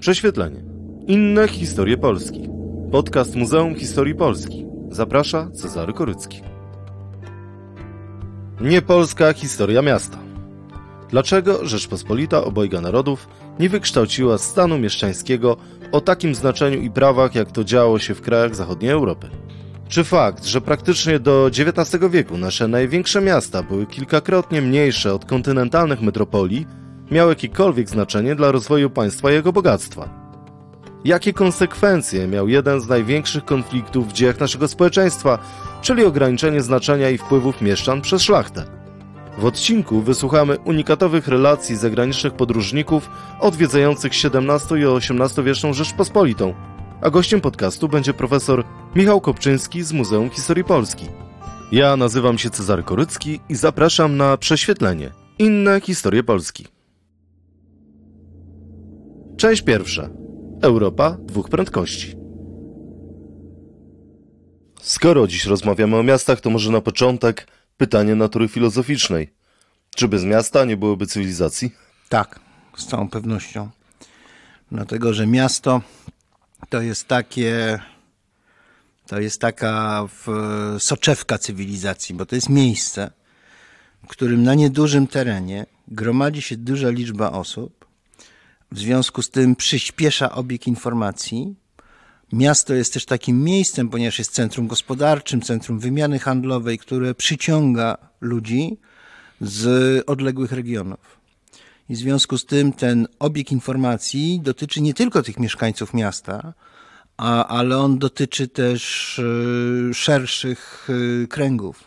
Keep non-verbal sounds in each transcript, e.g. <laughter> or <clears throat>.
Prześwietlenie. Inne historie Polski. Podcast Muzeum Historii Polski. Zaprasza Cezary Korycki. Niepolska historia miasta. Dlaczego Rzeczpospolita obojga narodów nie wykształciła stanu mieszczańskiego o takim znaczeniu i prawach, jak to działo się w krajach zachodniej Europy? Czy fakt, że praktycznie do XIX wieku nasze największe miasta były kilkakrotnie mniejsze od kontynentalnych metropolii, miał jakiekolwiek znaczenie dla rozwoju państwa i jego bogactwa? Jakie konsekwencje miał jeden z największych konfliktów w dziejach naszego społeczeństwa, czyli ograniczenie znaczenia i wpływów mieszczan przez szlachtę? W odcinku wysłuchamy unikatowych relacji zagranicznych podróżników odwiedzających XVII i XVIII-wieczną Rzeczpospolitą, a gościem podcastu będzie profesor Michał Kopczyński z Muzeum Historii Polski. Ja nazywam się Cezary Korycki i zapraszam na prześwietlenie. Inne historie Polski. Część pierwsza. Europa dwóch prędkości. Skoro dziś rozmawiamy o miastach, to może na początek pytanie natury filozoficznej. Czy bez miasta nie byłoby cywilizacji? Tak, z całą pewnością. Dlatego, że miasto to jest takie, to jest taka soczewka cywilizacji, bo to jest miejsce, w którym na niedużym terenie gromadzi się duża liczba osób, w związku z tym przyspiesza obieg informacji. Miasto jest też takim miejscem, ponieważ jest centrum gospodarczym, centrum wymiany handlowej, które przyciąga ludzi z odległych regionów. I w związku z tym ten obieg informacji dotyczy nie tylko tych mieszkańców miasta, a, ale on dotyczy też y, szerszych y, kręgów.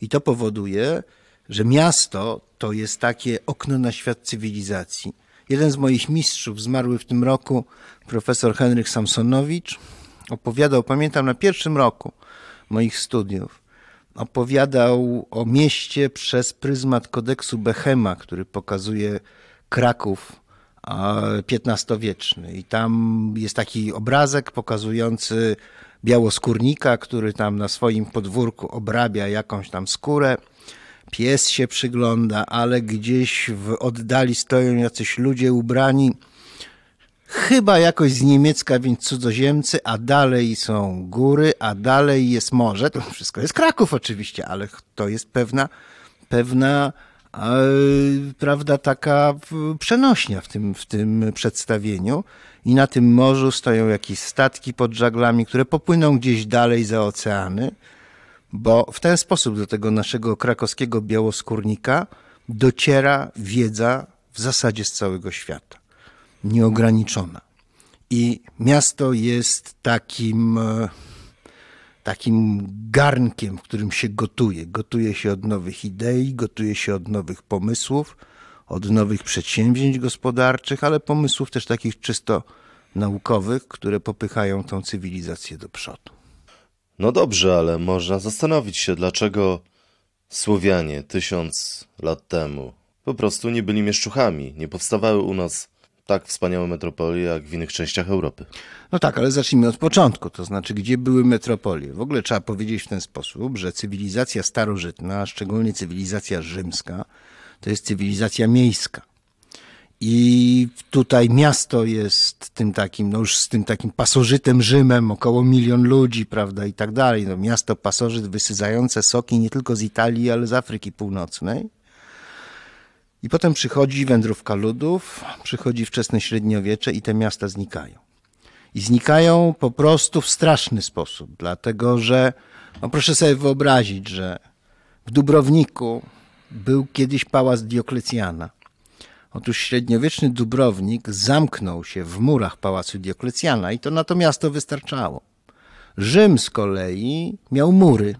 I to powoduje, że miasto to jest takie okno na świat cywilizacji. Jeden z moich mistrzów, zmarły w tym roku, profesor Henryk Samsonowicz, opowiadał, pamiętam na pierwszym roku moich studiów, opowiadał o mieście przez pryzmat kodeksu Bechema, który pokazuje Kraków XV-wieczny. I tam jest taki obrazek pokazujący białoskórnika, który tam na swoim podwórku obrabia jakąś tam skórę. Pies się przygląda, ale gdzieś w oddali stoją jacyś ludzie ubrani, chyba jakoś z niemiecka, więc cudzoziemcy, a dalej są góry, a dalej jest morze. To wszystko jest Kraków oczywiście, ale to jest pewna, pewna prawda, taka przenośnia w tym, w tym przedstawieniu. I na tym morzu stoją jakieś statki pod żaglami, które popłyną gdzieś dalej za oceany, bo w ten sposób do tego naszego krakowskiego białoskórnika dociera wiedza w zasadzie z całego świata, nieograniczona. I miasto jest takim e, takim garnkiem, w którym się gotuje. Gotuje się od nowych idei, gotuje się od nowych pomysłów, od nowych przedsięwzięć gospodarczych, ale pomysłów też takich czysto naukowych, które popychają tą cywilizację do przodu. No dobrze, ale można zastanowić się, dlaczego Słowianie tysiąc lat temu po prostu nie byli mieszczuchami, nie powstawały u nas tak wspaniałe metropolie jak w innych częściach Europy. No tak, ale zacznijmy od początku, to znaczy gdzie były metropolie. W ogóle trzeba powiedzieć w ten sposób, że cywilizacja starożytna, a szczególnie cywilizacja rzymska, to jest cywilizacja miejska. I tutaj miasto jest tym takim, no już z tym takim pasożytem Rzymem, około milion ludzi, prawda, i tak dalej. No miasto pasożyt wysyzające soki nie tylko z Italii, ale z Afryki Północnej. I potem przychodzi wędrówka ludów, przychodzi wczesne średniowiecze i te miasta znikają. I znikają po prostu w straszny sposób, dlatego że, no proszę sobie wyobrazić, że w Dubrowniku był kiedyś pałac Dioklecjana. Otóż średniowieczny Dubrownik zamknął się w murach pałacu Dioklecjana i to na to miasto wystarczało. Rzym z kolei miał mury,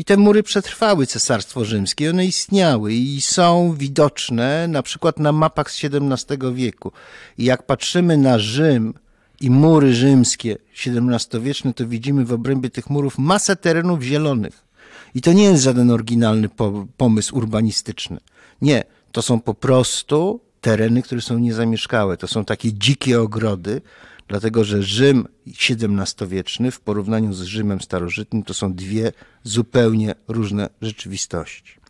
i te mury przetrwały Cesarstwo Rzymskie, one istniały i są widoczne na przykład na mapach z XVII wieku. I jak patrzymy na Rzym i mury rzymskie XVII-wieczne, to widzimy w obrębie tych murów masę terenów zielonych. I to nie jest żaden oryginalny pomysł urbanistyczny. Nie, to są po prostu tereny, które są niezamieszkałe. To są takie dzikie ogrody, dlatego że Rzym XVII-wieczny w porównaniu z Rzymem starożytnym to są dwie zupełnie różne rzeczywistości.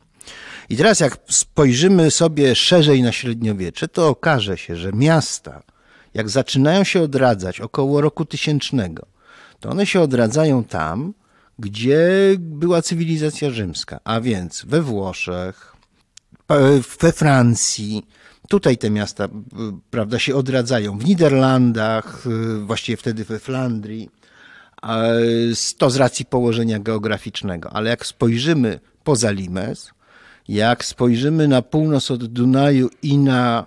I teraz jak spojrzymy sobie szerzej na średniowiecze, to okaże się, że miasta jak zaczynają się odradzać około roku tysięcznego, to one się odradzają tam, gdzie była cywilizacja rzymska, a więc we Włoszech, we Francji. Tutaj te miasta prawda, się odradzają. W Niderlandach, właściwie wtedy we Flandrii. To z racji położenia geograficznego. Ale jak spojrzymy poza Limes, jak spojrzymy na północ od Dunaju i na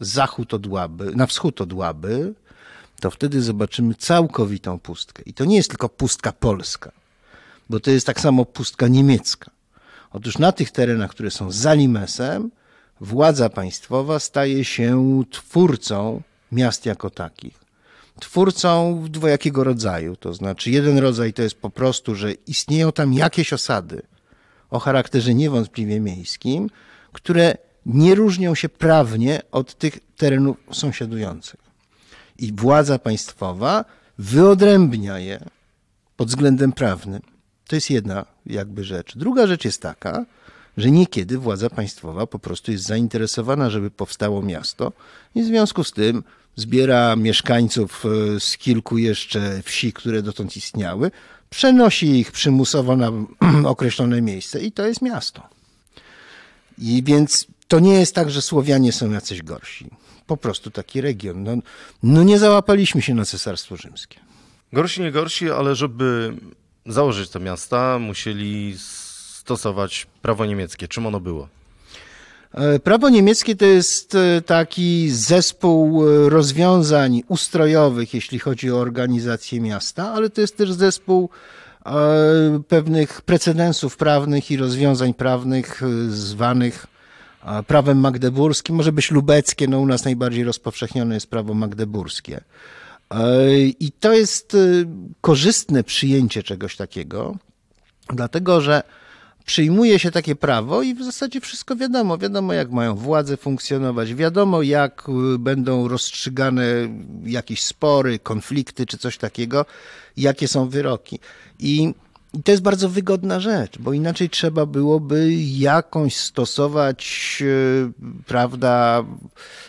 zachód od Łaby, na wschód od Łaby, to wtedy zobaczymy całkowitą pustkę. I to nie jest tylko pustka polska, bo to jest tak samo pustka niemiecka. Otóż na tych terenach, które są za Limesem, władza państwowa staje się twórcą miast jako takich. Twórcą dwojakiego rodzaju. To znaczy, jeden rodzaj to jest po prostu, że istnieją tam jakieś osady o charakterze niewątpliwie miejskim, które nie różnią się prawnie od tych terenów sąsiadujących. I władza państwowa wyodrębnia je pod względem prawnym. To jest jedna jakby rzecz. Druga rzecz jest taka, że niekiedy władza państwowa po prostu jest zainteresowana, żeby powstało miasto i w związku z tym zbiera mieszkańców e, z kilku jeszcze wsi, które dotąd istniały, przenosi ich przymusowo na <clears throat> określone miejsce i to jest miasto. I więc to nie jest tak, że Słowianie są jacyś gorsi. Po prostu taki region. No, no nie załapaliśmy się na Cesarstwo Rzymskie. Gorsi, nie gorsi, ale żeby założyć te miasta, musieli stosować prawo niemieckie. Czym ono było? E, prawo niemieckie to jest e, taki zespół e, rozwiązań ustrojowych, jeśli chodzi o organizację miasta, ale to jest też zespół pewnych precedensów prawnych i rozwiązań prawnych zwanych prawem magdeburskim, może być lubeckie, no u nas najbardziej rozpowszechnione jest prawo magdeburskie. I to jest korzystne przyjęcie czegoś takiego, dlatego że przyjmuje się takie prawo i w zasadzie wszystko wiadomo. Wiadomo, jak mają władze funkcjonować, wiadomo, jak y, będą rozstrzygane jakieś spory, konflikty czy coś takiego, jakie są wyroki. I i to jest bardzo wygodna rzecz, bo inaczej trzeba byłoby jakąś stosować, y, prawda,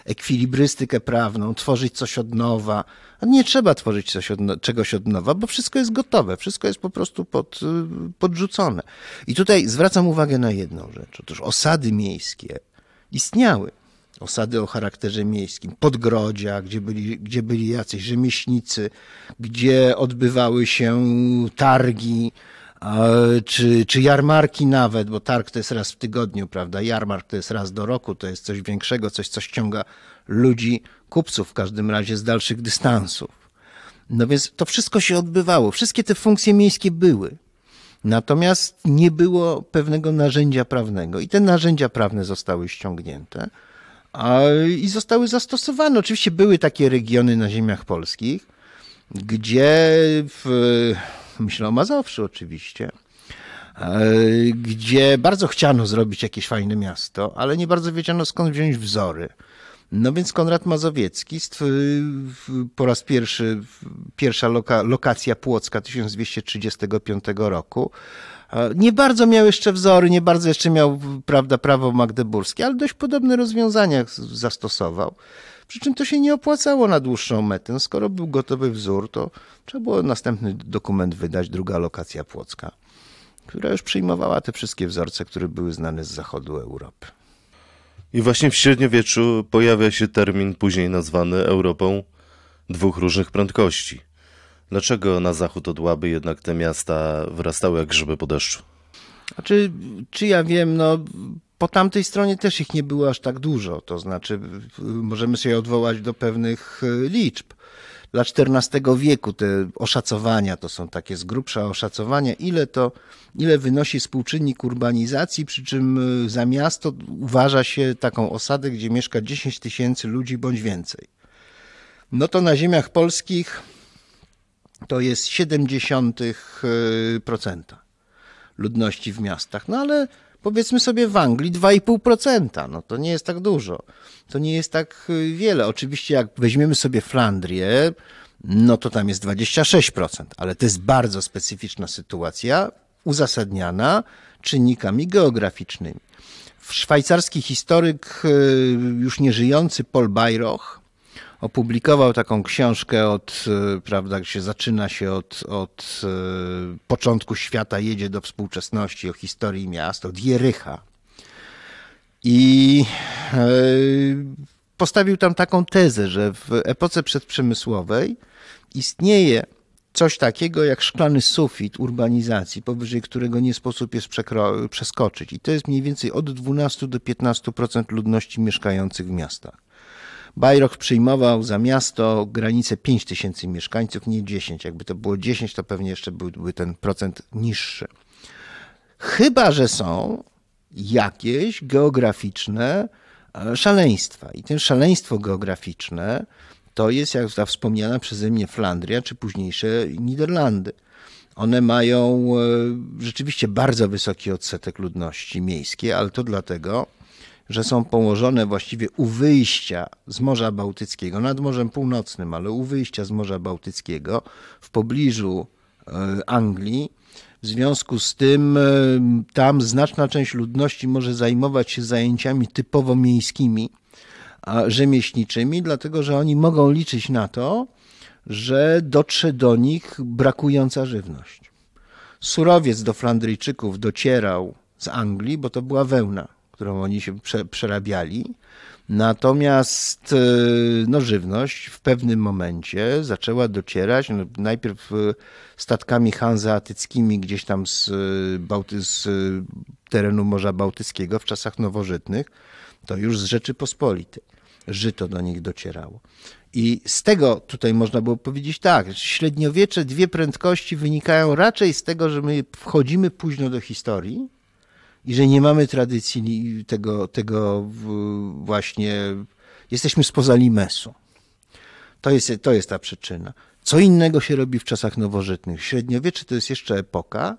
ekwilibrystykę prawną, tworzyć coś od nowa. A nie trzeba tworzyć od, czegoś od nowa, bo wszystko jest gotowe, wszystko jest po prostu pod, y, podrzucone. I tutaj zwracam uwagę na jedną rzecz. Otóż osady miejskie istniały. Osady o charakterze miejskim, podgrodzia, gdzie byli, gdzie byli jacyś rzemieślnicy, gdzie odbywały się targi, czy, czy jarmarki nawet, bo targ to jest raz w tygodniu, prawda? Jarmark to jest raz do roku, to jest coś większego, coś, co ściąga ludzi, kupców w każdym razie z dalszych dystansów. No więc to wszystko się odbywało, wszystkie te funkcje miejskie były. Natomiast nie było pewnego narzędzia prawnego i te narzędzia prawne zostały ściągnięte a, i zostały zastosowane. Oczywiście były takie regiony na ziemiach polskich, gdzie w, myślę o Mazowszu oczywiście, e, gdzie bardzo chciano zrobić jakieś fajne miasto, ale nie bardzo wiedziano skąd wziąć wzory. No więc Konrad Mazowiecki po raz pierwszy, pierwsza loka, lokacja Płocka 1235 roku, e, nie bardzo miał jeszcze wzory, nie bardzo jeszcze miał prawda, prawo magdeburskie, ale dość podobne rozwiązania zastosował. Przy czym to się nie opłacało na dłuższą metę. Skoro był gotowy wzór, to trzeba było następny dokument wydać, druga lokacja Płocka, która już przyjmowała te wszystkie wzorce, które były znane z zachodu Europy. I właśnie w średniowieczu pojawia się termin później nazwany Europą dwóch różnych prędkości. Dlaczego na zachód od Łaby jednak te miasta wyrastały jak grzyby po deszczu? Znaczy, czy ja wiem, no po tamtej stronie też ich nie było aż tak dużo. To znaczy, możemy się odwołać do pewnych e, liczb. Dla XIV wieku te oszacowania to są takie z grubsza oszacowania, ile to, ile wynosi współczynnik urbanizacji, przy czym e, za miasto uważa się taką osadę, gdzie mieszka 10 tysięcy ludzi bądź więcej. No to na ziemiach polskich to jest 0,7% e, ludności w miastach. No ale powiedzmy sobie w Anglii 2,5%. No to nie jest tak dużo. To nie jest tak y, wiele. Oczywiście jak weźmiemy sobie Flandrię, no to tam jest 26%, ale to jest bardzo specyficzna sytuacja, uzasadniana czynnikami geograficznymi. Szwajcarski historyk, y, już nieżyjący Paul Bayroch, opublikował taką książkę od, e, prawda, się zaczyna się od, od e, początku świata, jedzie do współczesności, o historii miast, od Jericha. I e, postawił tam taką tezę, że w epoce przedprzemysłowej istnieje coś takiego jak szklany sufit urbanizacji, powyżej którego nie sposób jest przeskoczyć. I to jest mniej więcej od 12 do 15% ludności mieszkających w miastach. Bajroch przyjmował za miasto granicę 5 tysięcy mieszkańców, nie 10. Jakby to było 10, to pewnie jeszcze byłby ten procent niższy. Chyba, że są jakieś geograficzne e, szaleństwa. I ten szaleństwo geograficzne to jest, jak ta wspomniana przeze mnie Flandria, czy późniejsze Niderlandy. One mają e, rzeczywiście bardzo wysoki odsetek ludności miejskiej, ale to dlatego, że są położone właściwie u wyjścia z Morza Bałtyckiego, nad Morzem Północnym, ale u wyjścia z Morza Bałtyckiego, w pobliżu e, Anglii. W związku z tym e, tam znaczna część ludności może zajmować się zajęciami typowo miejskimi, rzemieślniczymi, dlatego że oni mogą liczyć na to, że dotrze do nich brakująca żywność. Surowiec do Flandryjczyków docierał z Anglii, bo to była wełna, którą oni się prze, przerabiali. Natomiast e, no, żywność w pewnym momencie zaczęła docierać no, najpierw e, statkami hanzeatyckimi gdzieś tam z, Bałty, z terenu Morza Bałtyckiego w czasach nowożytnych, to już z Rzeczypospolitej żyto do nich docierało. I z tego tutaj można było powiedzieć tak, średniowiecze dwie prędkości wynikają raczej z tego, że my wchodzimy późno do historii i że nie mamy tradycji tego, tego właśnie, jesteśmy spoza limesu. To jest, to jest ta przyczyna. Co innego się robi w czasach nowożytnych. Średniowiecze to jest jeszcze epoka,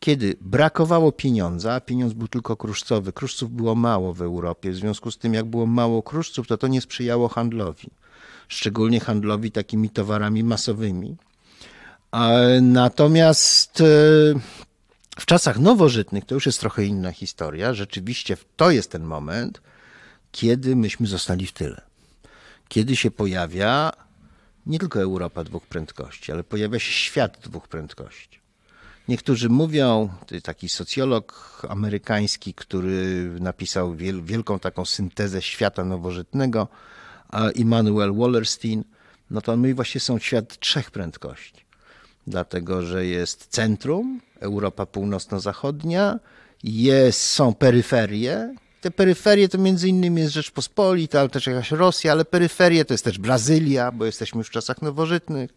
kiedy brakowało pieniądza, a pieniądz był tylko kruszcowy, kruszców było mało w Europie, w związku z tym jak było mało kruszców, to to nie sprzyjało handlowi, szczególnie handlowi takimi towarami masowymi. Natomiast e, w czasach nowożytnych to już jest trochę inna historia. Rzeczywiście to jest ten moment, kiedy myśmy zostali w tyle. Kiedy się pojawia nie tylko Europa dwóch prędkości, ale pojawia się świat dwóch prędkości. Niektórzy mówią, taki socjolog amerykański, który napisał wielką taką syntezę świata nowożytnego, Immanuel Wallerstein, no to my właśnie są świat trzech prędkości. Dlatego, że jest centrum, Europa północno-zachodnia, jest, są peryferie. Te peryferie to między innymi jest Rzeczpospolita, ale też jakaś Rosja, ale peryferie to jest też Brazylia, bo jesteśmy w czasach nowożytnych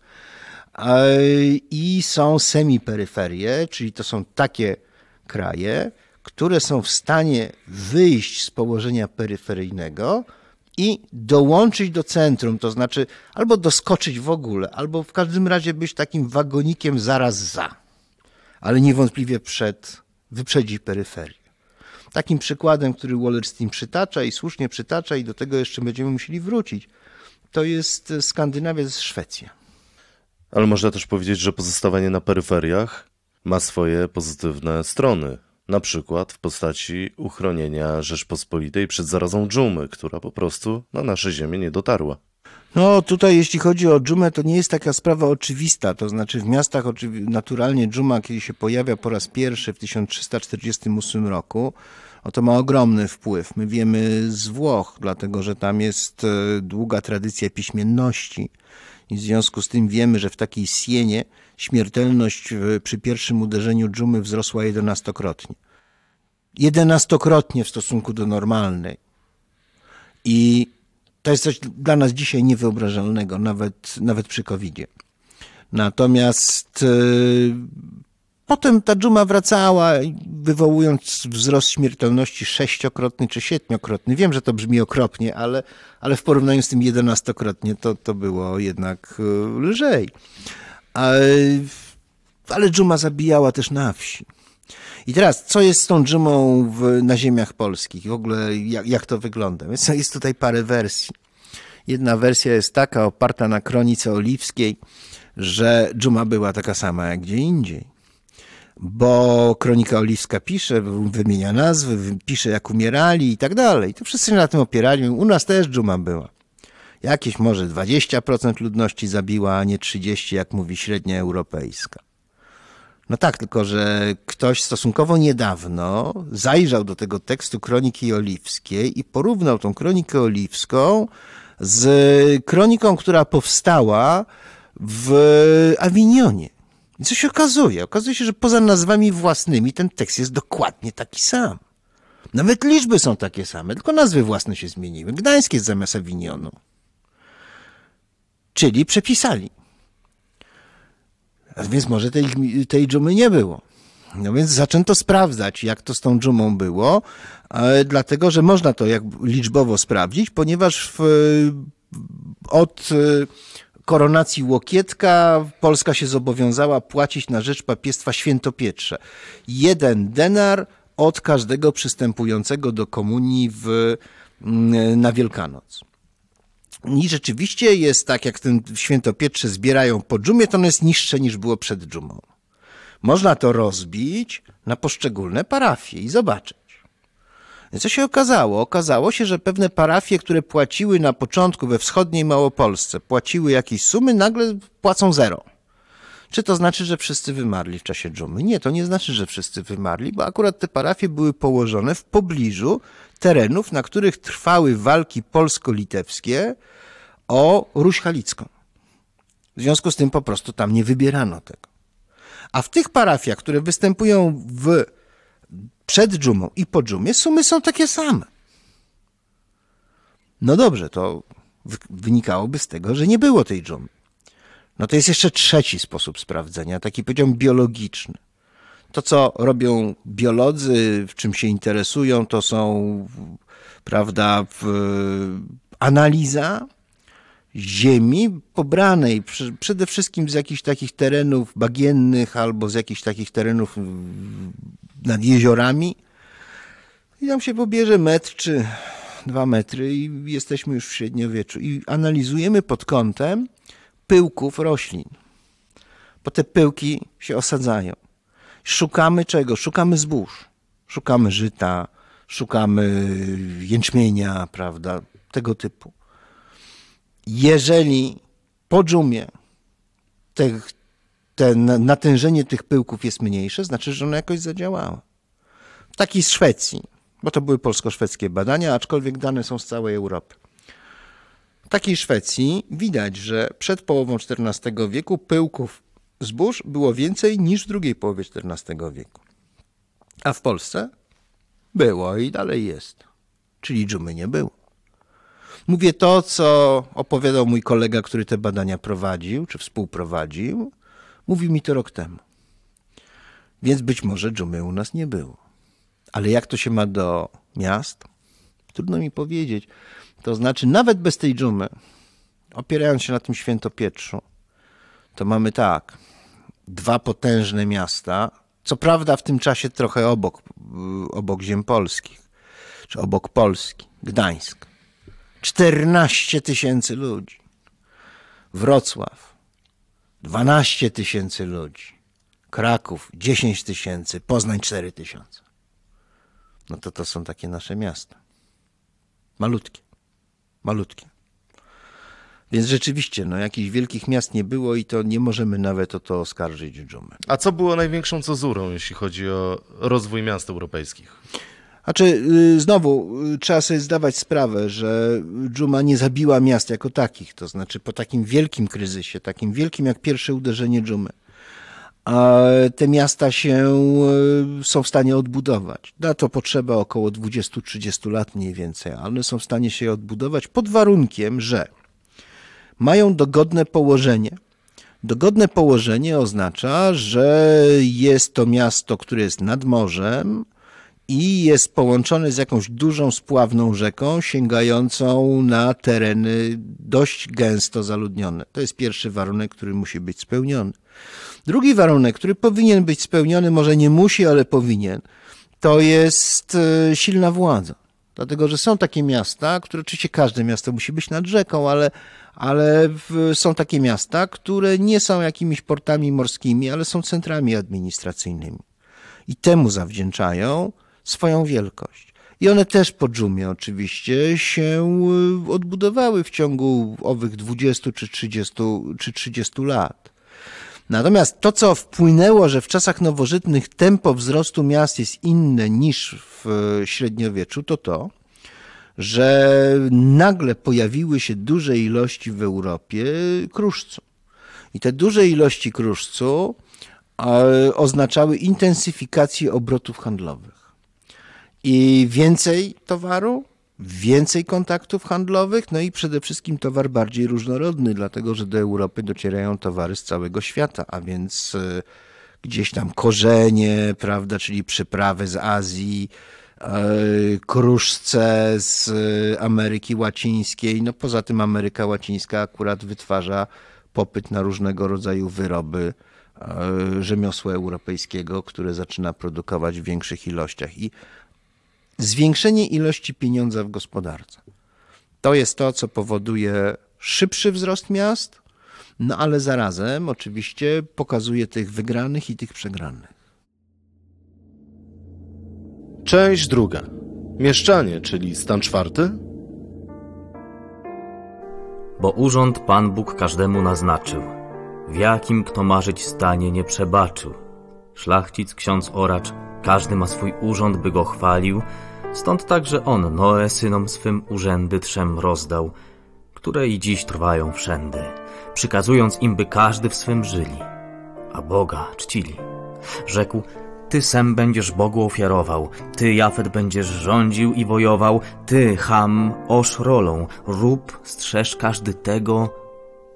i są semiperyferie, czyli to są takie kraje, które są w stanie wyjść z położenia peryferyjnego i dołączyć do centrum, to znaczy albo doskoczyć w ogóle, albo w każdym razie być takim wagonikiem zaraz za, ale niewątpliwie przed, wyprzedzić peryferię. Takim przykładem, który Wallerstein przytacza i słusznie przytacza, i do tego jeszcze będziemy musieli wrócić, to jest Skandynawia z Szwecja. Ale można też powiedzieć, że pozostawanie na peryferiach ma swoje pozytywne strony. Na przykład w postaci uchronienia Rzeczpospolitej przed zarazą dżumy, która po prostu na nasze ziemię nie dotarła. No tutaj jeśli chodzi o dżumę, to nie jest taka sprawa oczywista. To znaczy w miastach naturalnie dżuma, kiedy się pojawia po raz pierwszy w 1348 roku, no to ma ogromny wpływ. My wiemy z Włoch, dlatego że tam jest e, długa tradycja piśmienności i w związku z tym wiemy, że w takiej Sienie śmiertelność przy pierwszym uderzeniu dżumy wzrosła jedenastokrotnie. Jedenastokrotnie w stosunku do normalnej. I to jest coś dla nas dzisiaj niewyobrażalnego, nawet, nawet przy COVID-zie. Natomiast e, Potem ta dżuma wracała, wywołując wzrost śmiertelności sześciokrotny czy siedmiokrotny. Wiem, że to brzmi okropnie, ale, ale w porównaniu z tym jedenastokrotnie to, to było jednak e, lżej. Ale, dżuma zabijała też na wsi. I teraz, co jest z tą dżumą w, na ziemiach polskich? W ogóle jak, jak to wygląda? Jest, jest tutaj parę wersji. Jedna wersja jest taka, oparta na kronice oliwskiej, że dżuma była taka sama jak gdzie indziej bo Kronika Oliwska pisze, wymienia nazwy, pisze jak umierali i tak dalej. To wszyscy na tym opierali. U nas też dżuma była. Jakieś może 20% ludności zabiła, a nie 30%, jak mówi średnia europejska. No tak, tylko że ktoś stosunkowo niedawno zajrzał do tego tekstu Kroniki Oliwskiej i porównał tą Kronikę Oliwską z kroniką, która powstała w Awinionie. I co się okazuje? Okazuje się, że poza nazwami własnymi ten tekst jest dokładnie taki sam. Nawet liczby są takie same, tylko nazwy własne się zmieniły. Gdańsk jest zamiast Awinionu. Czyli przepisali. A więc może tej, tej dżumy nie było. No więc zaczęto sprawdzać, jak to z tą dżumą było, dlatego że można to jak liczbowo sprawdzić, ponieważ w, od e, koronacji Łokietka Polska się zobowiązała płacić na rzecz papiestwa świętopietrze. Jeden denar od każdego przystępującego do komunii w, mm, na Wielkanoc. I rzeczywiście jest tak, jak ten świętopietrze zbierają po dżumie, to ono jest niższe niż było przed dżumą. Można to rozbić na poszczególne parafie i zobaczyć. Co się okazało? Okazało się, że pewne parafie, które płaciły na początku we wschodniej Małopolsce, płaciły jakieś sumy, nagle płacą zero. Czy to znaczy, że wszyscy wymarli w czasie dżumy? Nie, to nie znaczy, że wszyscy wymarli, bo akurat te parafie były położone w pobliżu terenów, na których trwały walki polsko-litewskie o Ruś Halicką. W związku z tym po prostu tam nie wybierano tego. A w tych parafiach, które występują w, przed dżumą i po dżumie, sumy są takie same. No dobrze, to wynikałoby z tego, że nie było tej dżumy. No to jest jeszcze trzeci sposób sprawdzenia, taki powiedziałbym biologiczny. To, co robią biolodzy, w czym się interesują, to są, prawda, analiza ziemi pobranej przede wszystkim z jakichś takich terenów bagiennych albo z jakichś takich terenów nad jeziorami. I tam się pobierze metr czy dwa metry i jesteśmy już w średniowieczu. I analizujemy pod kątem pyłków roślin. Bo te pyłki się osadzają. Szukamy czego? Szukamy zbóż. Szukamy żyta, szukamy jęczmienia, prawda, tego typu. Jeżeli po dżumie te, te natężenie tych pyłków jest mniejsze, znaczy, że ono jakoś zadziałało. Taki z Szwecji, bo to były polsko-szwedzkie badania, aczkolwiek dane są z całej Europy. W takiej Szwecji widać, że przed połową XIV wieku pyłków zbóż było więcej niż w drugiej połowie XIV wieku. A w Polsce było i dalej jest. Czyli dżumy nie było. Mówię to, co opowiadał mój kolega, który te badania prowadził, czy współprowadził. Mówił mi to rok temu. Więc być może dżumy u nas nie było. Ale jak to się ma do miast? Trudno mi powiedzieć. To znaczy, nawet bez tej dżumy, opierając się na tym świętopietrzu, to mamy tak, dwa potężne miasta, co prawda w tym czasie trochę obok, obok ziem polskich, czy obok Polski, Gdańsk. 14 tysięcy ludzi. Wrocław 12 tysięcy ludzi. Kraków 10 tysięcy, Poznań 4 tysiące. No to to są takie nasze miasta. Malutkie. Malutkie. Więc rzeczywiście, no jakichś wielkich miast nie było i to nie możemy nawet o to oskarżyć dżumę. A co było największą cezurą, jeśli chodzi o rozwój miast europejskich? Znaczy, y, znowu, y, trzeba sobie zdawać sprawę, że dżuma nie zabiła miast jako takich. To znaczy, po takim wielkim kryzysie, takim wielkim jak pierwsze uderzenie dżumy, a te miasta się y, są w stanie odbudować. Na to potrzeba około 20-30 lat mniej więcej, ale one są w stanie się odbudować pod warunkiem, że mają dogodne położenie. Dogodne położenie oznacza, że jest to miasto, które jest nad morzem, i jest połączony z jakąś dużą spławną rzeką sięgającą na tereny dość gęsto zaludnione. To jest pierwszy warunek, który musi być spełniony. Drugi warunek, który powinien być spełniony, może nie musi, ale powinien, to jest e, silna władza. Dlatego, że są takie miasta, które oczywiście każde miasto musi być nad rzeką, ale, ale w, są takie miasta, które nie są jakimiś portami morskimi, ale są centrami administracyjnymi. I temu zawdzięczają swoją wielkość. I one też po dżumie oczywiście się y, odbudowały w ciągu owych 20 czy 30, czy 30 lat. Natomiast to, co wpłynęło, że w czasach nowożytnych tempo wzrostu miast jest inne niż w średniowieczu, to to, że nagle pojawiły się duże ilości w Europie kruszcu. I te duże ilości kruszcu e, oznaczały intensyfikację obrotów handlowych. I więcej towaru, więcej kontaktów handlowych, no i przede wszystkim towar bardziej różnorodny, dlatego że do Europy docierają towary z całego świata, a więc e, gdzieś tam korzenie, prawda, czyli przyprawy z Azji, e, kruszce z Ameryki Łacińskiej. No poza tym Ameryka Łacińska akurat wytwarza popyt na różnego rodzaju wyroby e, rzemiosła europejskiego, które zaczyna produkować w większych ilościach. I zwiększenie ilości pieniądza w gospodarce. To jest to, co powoduje szybszy wzrost miast, no ale zarazem oczywiście pokazuje tych wygranych i tych przegranych. Część druga. Mieszczanie, czyli stan czwarty. Bo urząd Pan Bóg każdemu naznaczył, w jakim kto marzyć stanie nie przebaczył. Szlachcic, ksiądz oracz, każdy ma swój urząd, by go chwalił, stąd także on Noe synom swym urzędy trzem rozdał, które i dziś trwają wszędy, przykazując im, by każdy w swym żyli, a Boga czcili. Rzekł, ty sem będziesz Bogu ofiarował, ty Jafet będziesz rządził i wojował, ty Ham osz rolą, rób, strzeż każdy tego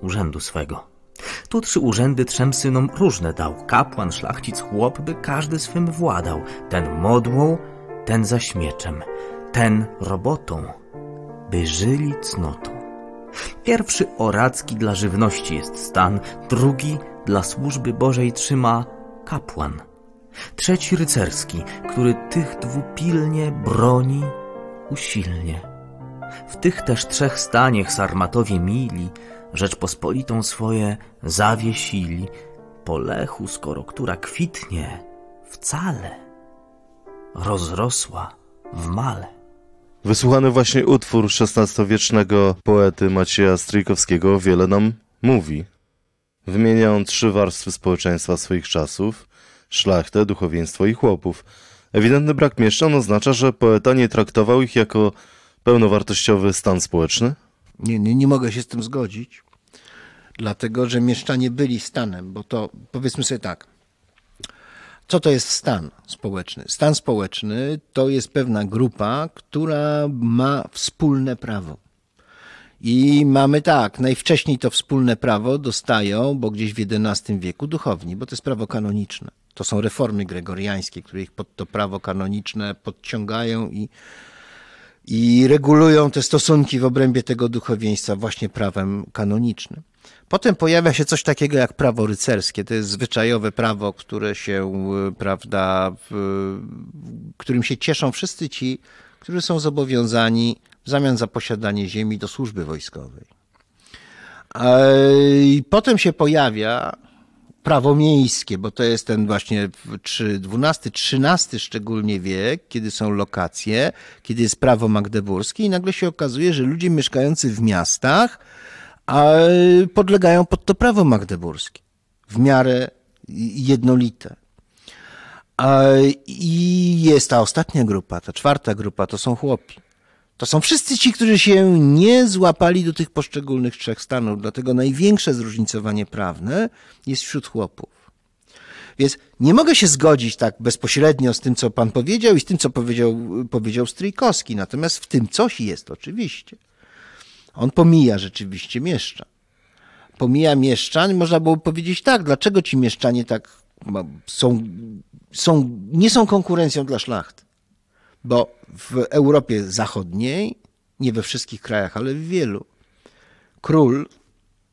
urzędu swego. Tu trzy urzędy trzem synom różne dał, kapłan, szlachcic, chłop, by każdy swym władał, ten modłą, ten zaś mieczem, ten robotą, by żyli cnotą. Pierwszy oracki dla żywności jest stan, drugi dla służby Bożej trzyma kapłan – Trzeci rycerski, który tych dwu pilnie broni usilnie. W tych też trzech staniech sarmatowie mili Rzeczpospolitą swoje zawiesili. Po lechu, skoro która kwitnie, wcale rozrosła w male. Wysłuchany właśnie utwór XVI-wiecznego poety Macieja Stryjkowskiego wiele nam mówi. Wymienia on trzy warstwy społeczeństwa swoich czasów – szlachtę, duchowieństwo i chłopów. Ewidentny brak mieszczan oznacza, że poeta nie traktował ich jako pełnowartościowy stan społeczny? Nie, nie, nie mogę się z tym zgodzić, dlatego że mieszczanie byli stanem, bo to powiedzmy sobie tak. Co to jest stan społeczny? Stan społeczny to jest pewna grupa, która ma wspólne prawo. I mamy tak, najwcześniej to wspólne prawo dostają, bo gdzieś w XI wieku duchowni, bo to jest prawo kanoniczne. To są reformy gregoriańskie, które ich pod to prawo kanoniczne podciągają i, i regulują te stosunki w obrębie tego duchowieństwa właśnie prawem kanonicznym. Potem pojawia się coś takiego jak prawo rycerskie. To jest zwyczajowe prawo, które się, prawda, w, którym się cieszą wszyscy ci, którzy są zobowiązani w zamian za posiadanie ziemi do służby wojskowej. I potem się pojawia prawo miejskie, bo to jest ten właśnie XII, XIII szczególnie wiek, kiedy są lokacje, kiedy jest prawo magdeburskie i nagle się okazuje, że ludzie mieszkający w miastach podlegają pod to prawo magdeburskie w miarę jednolite. I jest ta ostatnia grupa, ta czwarta grupa, to są chłopi. To są wszyscy ci, którzy się nie złapali do tych poszczególnych trzech stanów, dlatego największe zróżnicowanie prawne jest wśród chłopów. Więc nie mogę się zgodzić tak bezpośrednio z tym, co pan powiedział i z tym, co powiedział, powiedział Stryjkowski. Natomiast w tym coś jest oczywiście. On pomija rzeczywiście mieszczan. Pomija mieszczan można było powiedzieć tak, dlaczego ci mieszczanie tak są, są, nie są konkurencją dla szlachty bo w Europie Zachodniej, nie we wszystkich krajach, ale w wielu, król,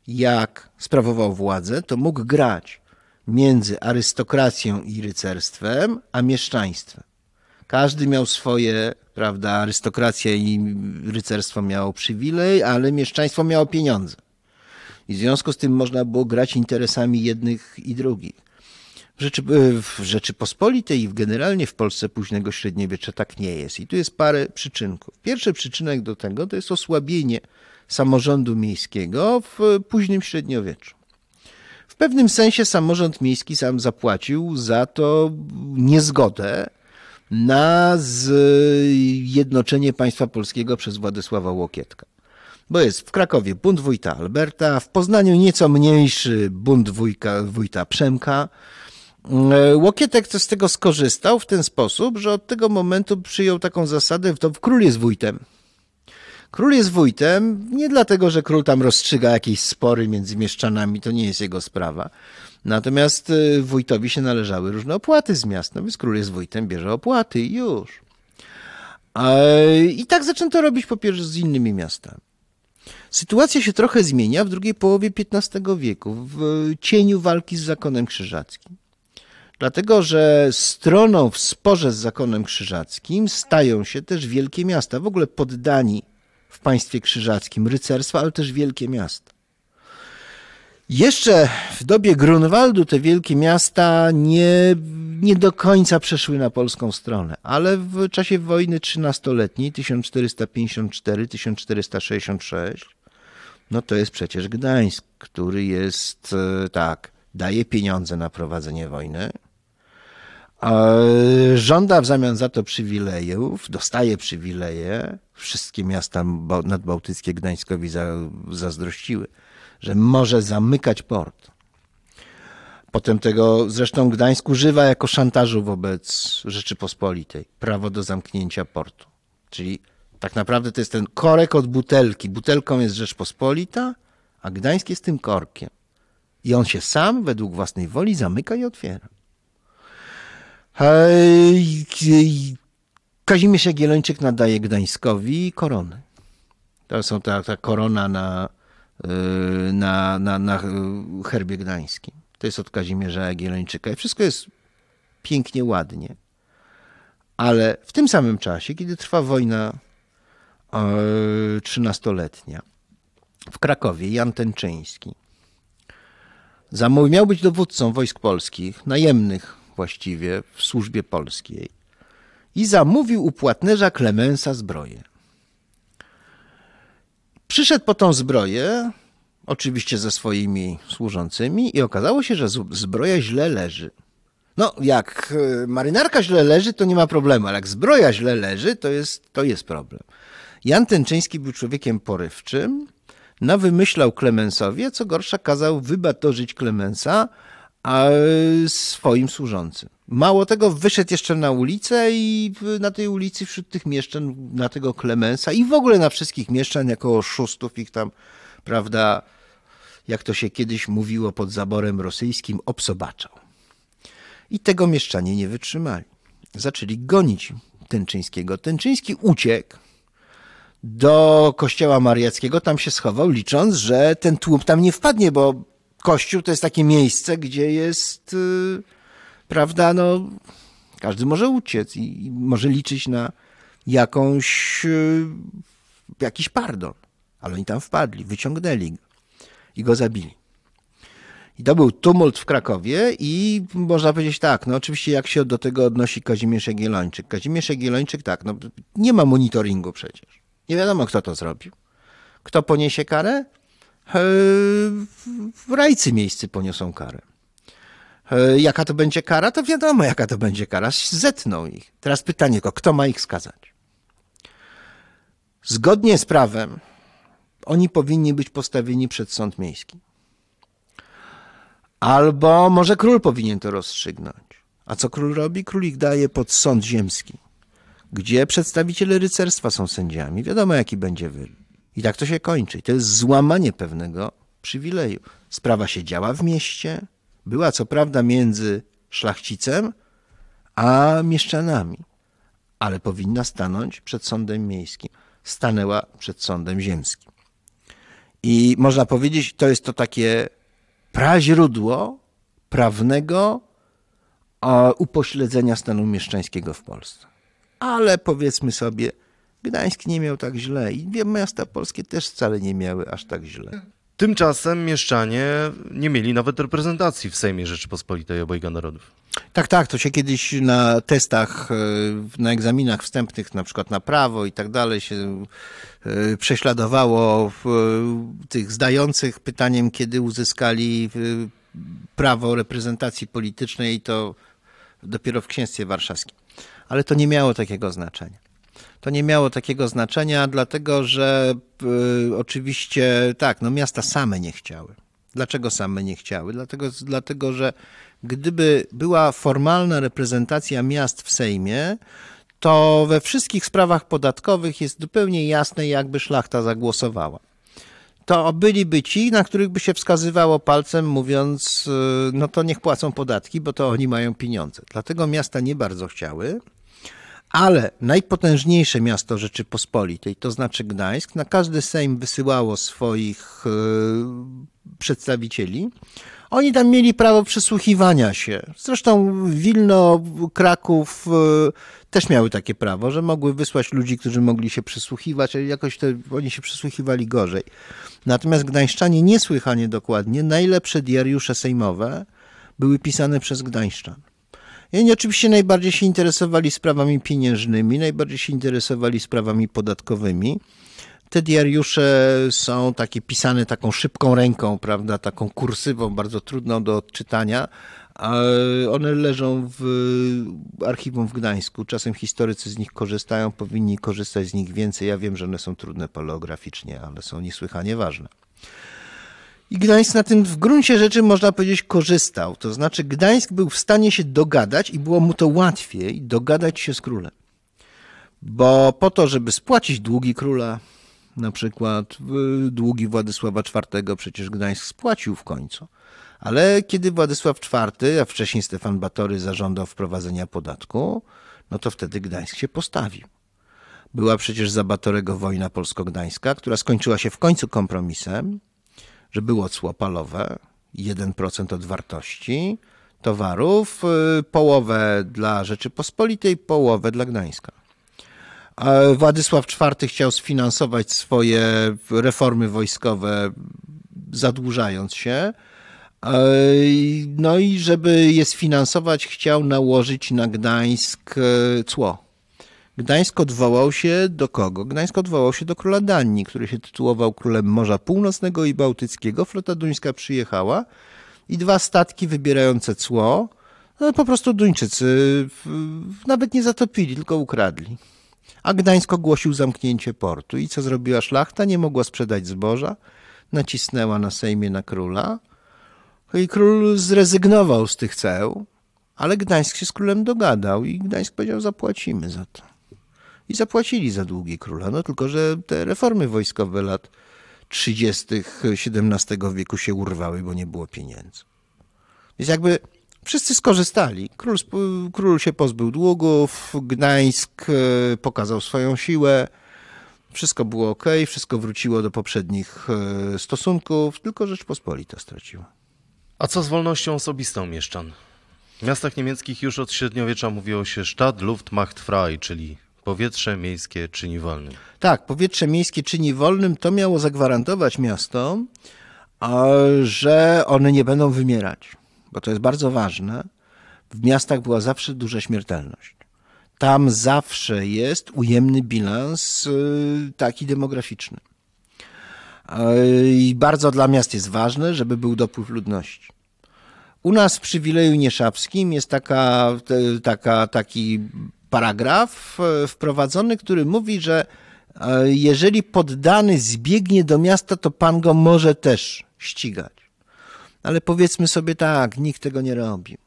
jak sprawował władzę, to mógł grać między arystokracją i rycerstwem, a mieszczaństwem. Każdy miał swoje, prawda, arystokracja i rycerstwo miało przywilej, ale mieszczaństwo miało pieniądze. I w związku z tym można było grać interesami jednych i drugich. W, Rzeczy, w Rzeczypospolitej i generalnie w Polsce późnego średniowiecza tak nie jest. I tu jest parę przyczynków. Pierwszy przyczynek do tego to jest osłabienie samorządu miejskiego w późnym średniowieczu. W pewnym sensie samorząd miejski sam zapłacił za to niezgodę na zjednoczenie państwa polskiego przez Władysława Łokietka. Bo jest w Krakowie bunt wójta Alberta, w Poznaniu nieco mniejszy bunt wójka, wójta Przemka. Łokietek z tego skorzystał w ten sposób, że od tego momentu przyjął taką zasadę, to król jest wójtem. Król jest wójtem nie dlatego, że król tam rozstrzyga jakieś spory między mieszczanami, to nie jest jego sprawa. Natomiast y, wójtowi się należały różne opłaty z miasta, no więc król jest wójtem, bierze opłaty i już. I tak zaczęto robić pierwsze z innymi miastami. Sytuacja się trochę zmienia w drugiej połowie XV wieku, w cieniu walki z zakonem krzyżackim. Dlatego, że stroną w sporze z zakonem krzyżackim stają się też wielkie miasta, w ogóle poddani w państwie krzyżackim, rycerstwa, ale też wielkie miasta. Jeszcze w dobie Grunwaldu te wielkie miasta nie, nie do końca przeszły na polską stronę, ale w czasie wojny trzynastoletniej 1454-1466 no to jest przecież Gdańsk, który jest e, tak, daje pieniądze na prowadzenie wojny, Żąda w zamian za to przywilejów, dostaje przywileje. Wszystkie miasta nadbałtyckie Gdańskowi zazdrościły, że może zamykać port. Potem tego, zresztą Gdańsk używa jako szantażu wobec Rzeczypospolitej prawo do zamknięcia portu. Czyli tak naprawdę to jest ten korek od butelki. Butelką jest Rzeczpospolita, a Gdańsk jest tym korkiem. I on się sam, według własnej woli, zamyka i otwiera. Kazimierz Jagiellończyk nadaje Gdańskowi koronę. To są ta, ta korona na, na, na, na herbie gdańskim. To jest od Kazimierza Jagiellończyka. I wszystko jest pięknie, ładnie. Ale w tym samym czasie, kiedy trwa wojna y, trzynastoletnia, w Krakowie Jan Tenczyński miał być dowódcą wojsk polskich, najemnych właściwie w służbie polskiej i zamówił u płatnerza Klemensa zbroję. Przyszedł po tą zbroję, oczywiście ze swoimi służącymi, i okazało się, że zbroja źle leży. No, jak e, marynarka źle leży, to nie ma problemu, ale jak zbroja źle leży, to jest, to jest problem. Jan Tenczyński był człowiekiem porywczym, no wymyślał Klemensowi, a co gorsza kazał wybatorzyć Klemensa, a swoim służącym. Mało tego, wyszedł jeszcze na ulicę i na tej ulicy wśród tych mieszczan, na tego Klemensa i w ogóle na wszystkich mieszczan jako oszustów ich tam, prawda, jak to się kiedyś mówiło pod zaborem rosyjskim, obsobaczał. I tego mieszczanie nie wytrzymali. Zaczęli gonić Tęczyńskiego. Tęczyński uciekł do kościoła mariackiego, tam się schował, licząc, że ten tłum tam nie wpadnie, bo kościół to jest takie miejsce, gdzie jest, yy, prawda, no, każdy może uciec i, może liczyć na jakąś, yy, jakiś pardon. Ale oni tam wpadli, wyciągnęli go i go zabili. I to był tumult w Krakowie i można powiedzieć tak, no oczywiście jak się do tego odnosi Kazimierz Jagiellończyk. Kazimierz Jagiellończyk tak, no nie ma monitoringu przecież. Nie wiadomo kto to zrobił. Kto poniesie karę? Rajcy miejscy poniosą karę. Jaka to będzie kara? To wiadomo, jaka to będzie kara. Zetną ich. Teraz pytanie, kto ma ich skazać? Zgodnie z prawem oni powinni być postawieni przed sąd miejski. Albo może król powinien to rozstrzygnąć. A co król robi? Król ich daje pod sąd ziemski, gdzie przedstawiciele rycerstwa są sędziami. Wiadomo, jaki będzie wyrok. I tak to się kończy. To jest złamanie pewnego przywileju. Sprawa się działa w mieście, była co prawda między szlachcicem a mieszczanami, ale powinna stanąć przed sądem miejskim. Stanęła przed sądem ziemskim. I można powiedzieć, to jest to takie praźródło prawnego upośledzenia stanu mieszczańskiego w Polsce. Ale powiedzmy sobie, Gdańsk nie miał tak źle i miasta polskie też wcale nie miały aż tak źle. Tymczasem mieszczanie nie mieli nawet reprezentacji w Sejmie Rzeczypospolitej Obojga Narodów. Tak, tak, to się kiedyś na testach, e, na egzaminach wstępnych, na przykład na prawo i tak dalej, się e, prześladowało tych zdających pytaniem, kiedy uzyskali prawo reprezentacji politycznej, to dopiero w księstwie warszawskim. Ale to nie miało takiego znaczenia. To nie miało takiego znaczenia, dlatego że y, oczywiście tak, no miasta same nie chciały. Dlaczego same nie chciały? Dlatego, dlatego, że gdyby była formalna reprezentacja miast w Sejmie, to we wszystkich sprawach podatkowych jest zupełnie jasne, jakby szlachta zagłosowała to byliby ci, na których by się wskazywało palcem, mówiąc, y, no to niech płacą podatki, bo to oni mają pieniądze. Dlatego miasta nie bardzo chciały, ale najpotężniejsze miasto Rzeczypospolitej, to znaczy Gdańsk, na każdy Sejm wysyłało swoich y, przedstawicieli. Oni tam mieli prawo przysłuchiwania się. Zresztą Wilno, Kraków y, też miały takie prawo, że mogły wysłać ludzi, którzy mogli się przysłuchiwać, ale jakoś to oni się przysłuchiwali gorzej. Natomiast gdańszczanie niesłychanie dokładnie, najlepsze diariusze sejmowe były pisane przez gdańszczan. I oni oczywiście najbardziej się interesowali sprawami pieniężnymi, najbardziej się interesowali sprawami podatkowymi. Te diariusze są takie pisane taką szybką ręką, prawda, taką kursywą, bardzo trudną do odczytania, one leżą w archiwum w Gdańsku. Czasem historycy z nich korzystają, powinni korzystać z nich więcej. Ja wiem, że one są trudne paleograficznie, ale są niesłychanie ważne. I Gdańsk na tym w gruncie rzeczy można powiedzieć korzystał. To znaczy Gdańsk był w stanie się dogadać i było mu to łatwiej dogadać się z królem. Bo po to, żeby spłacić długi króla, na przykład długi Władysława IV przecież Gdańsk spłacił w końcu. Ale kiedy Władysław IV, a wcześniej Stefan Batory zażądał wprowadzenia podatku, no to wtedy Gdańsk się postawił. Była przecież za Batorego wojna polsko-gdańska, która skończyła się w końcu kompromisem, że było cło palowe, 1% od wartości towarów, y, połowę dla Rzeczypospolitej, połowę dla Gdańska. Władysław IV chciał sfinansować swoje reformy wojskowe, zadłużając się, no i żeby je sfinansować, chciał nałożyć na Gdańsk e, cło. Gdańsk odwołał się do kogo? Gdańsk odwołał się do króla Danii, który się tytułował królem Morza Północnego i Bałtyckiego. Flota duńska przyjechała i dwa statki wybierające cło, no po prostu Duńczycy nawet nie zatopili, tylko ukradli. A Gdańsk ogłosił zamknięcie portu. I co zrobiła szlachta? Nie mogła sprzedać zboża, nacisnęła na Sejmie na króla i król zrezygnował z tych ceł, ale Gdańsk się z królem dogadał i Gdańsk powiedział, zapłacimy za to. I zapłacili za długi króla. No tylko, że te reformy wojskowe lat 30. XVII wieku się urwały, bo nie było pieniędzy. Więc jakby wszyscy skorzystali. Król, król się pozbył długów, Gdańsk e, pokazał swoją siłę, wszystko było ok, wszystko wróciło do poprzednich e, stosunków, tylko Rzeczpospolita straciła. A co z wolnością osobistą mieszczan? W miastach niemieckich już od średniowiecza mówiło się Stadt, Luft, Macht frei, czyli powietrze miejskie czyni wolnym. Tak, powietrze miejskie czyni wolnym to miało zagwarantować miastom, że one nie będą wymierać, bo to jest bardzo ważne. W miastach była zawsze duża śmiertelność. Tam zawsze jest ujemny bilans y, taki demograficzny. I bardzo dla miast jest ważne, żeby był dopływ ludności. U nas w przywileju nieszawskim jest taka, taka, taki paragraf e, wprowadzony, który mówi, że e, jeżeli poddany zbiegnie do miasta, to pan go może też ścigać. Ale powiedzmy sobie tak, nikt tego nie robił.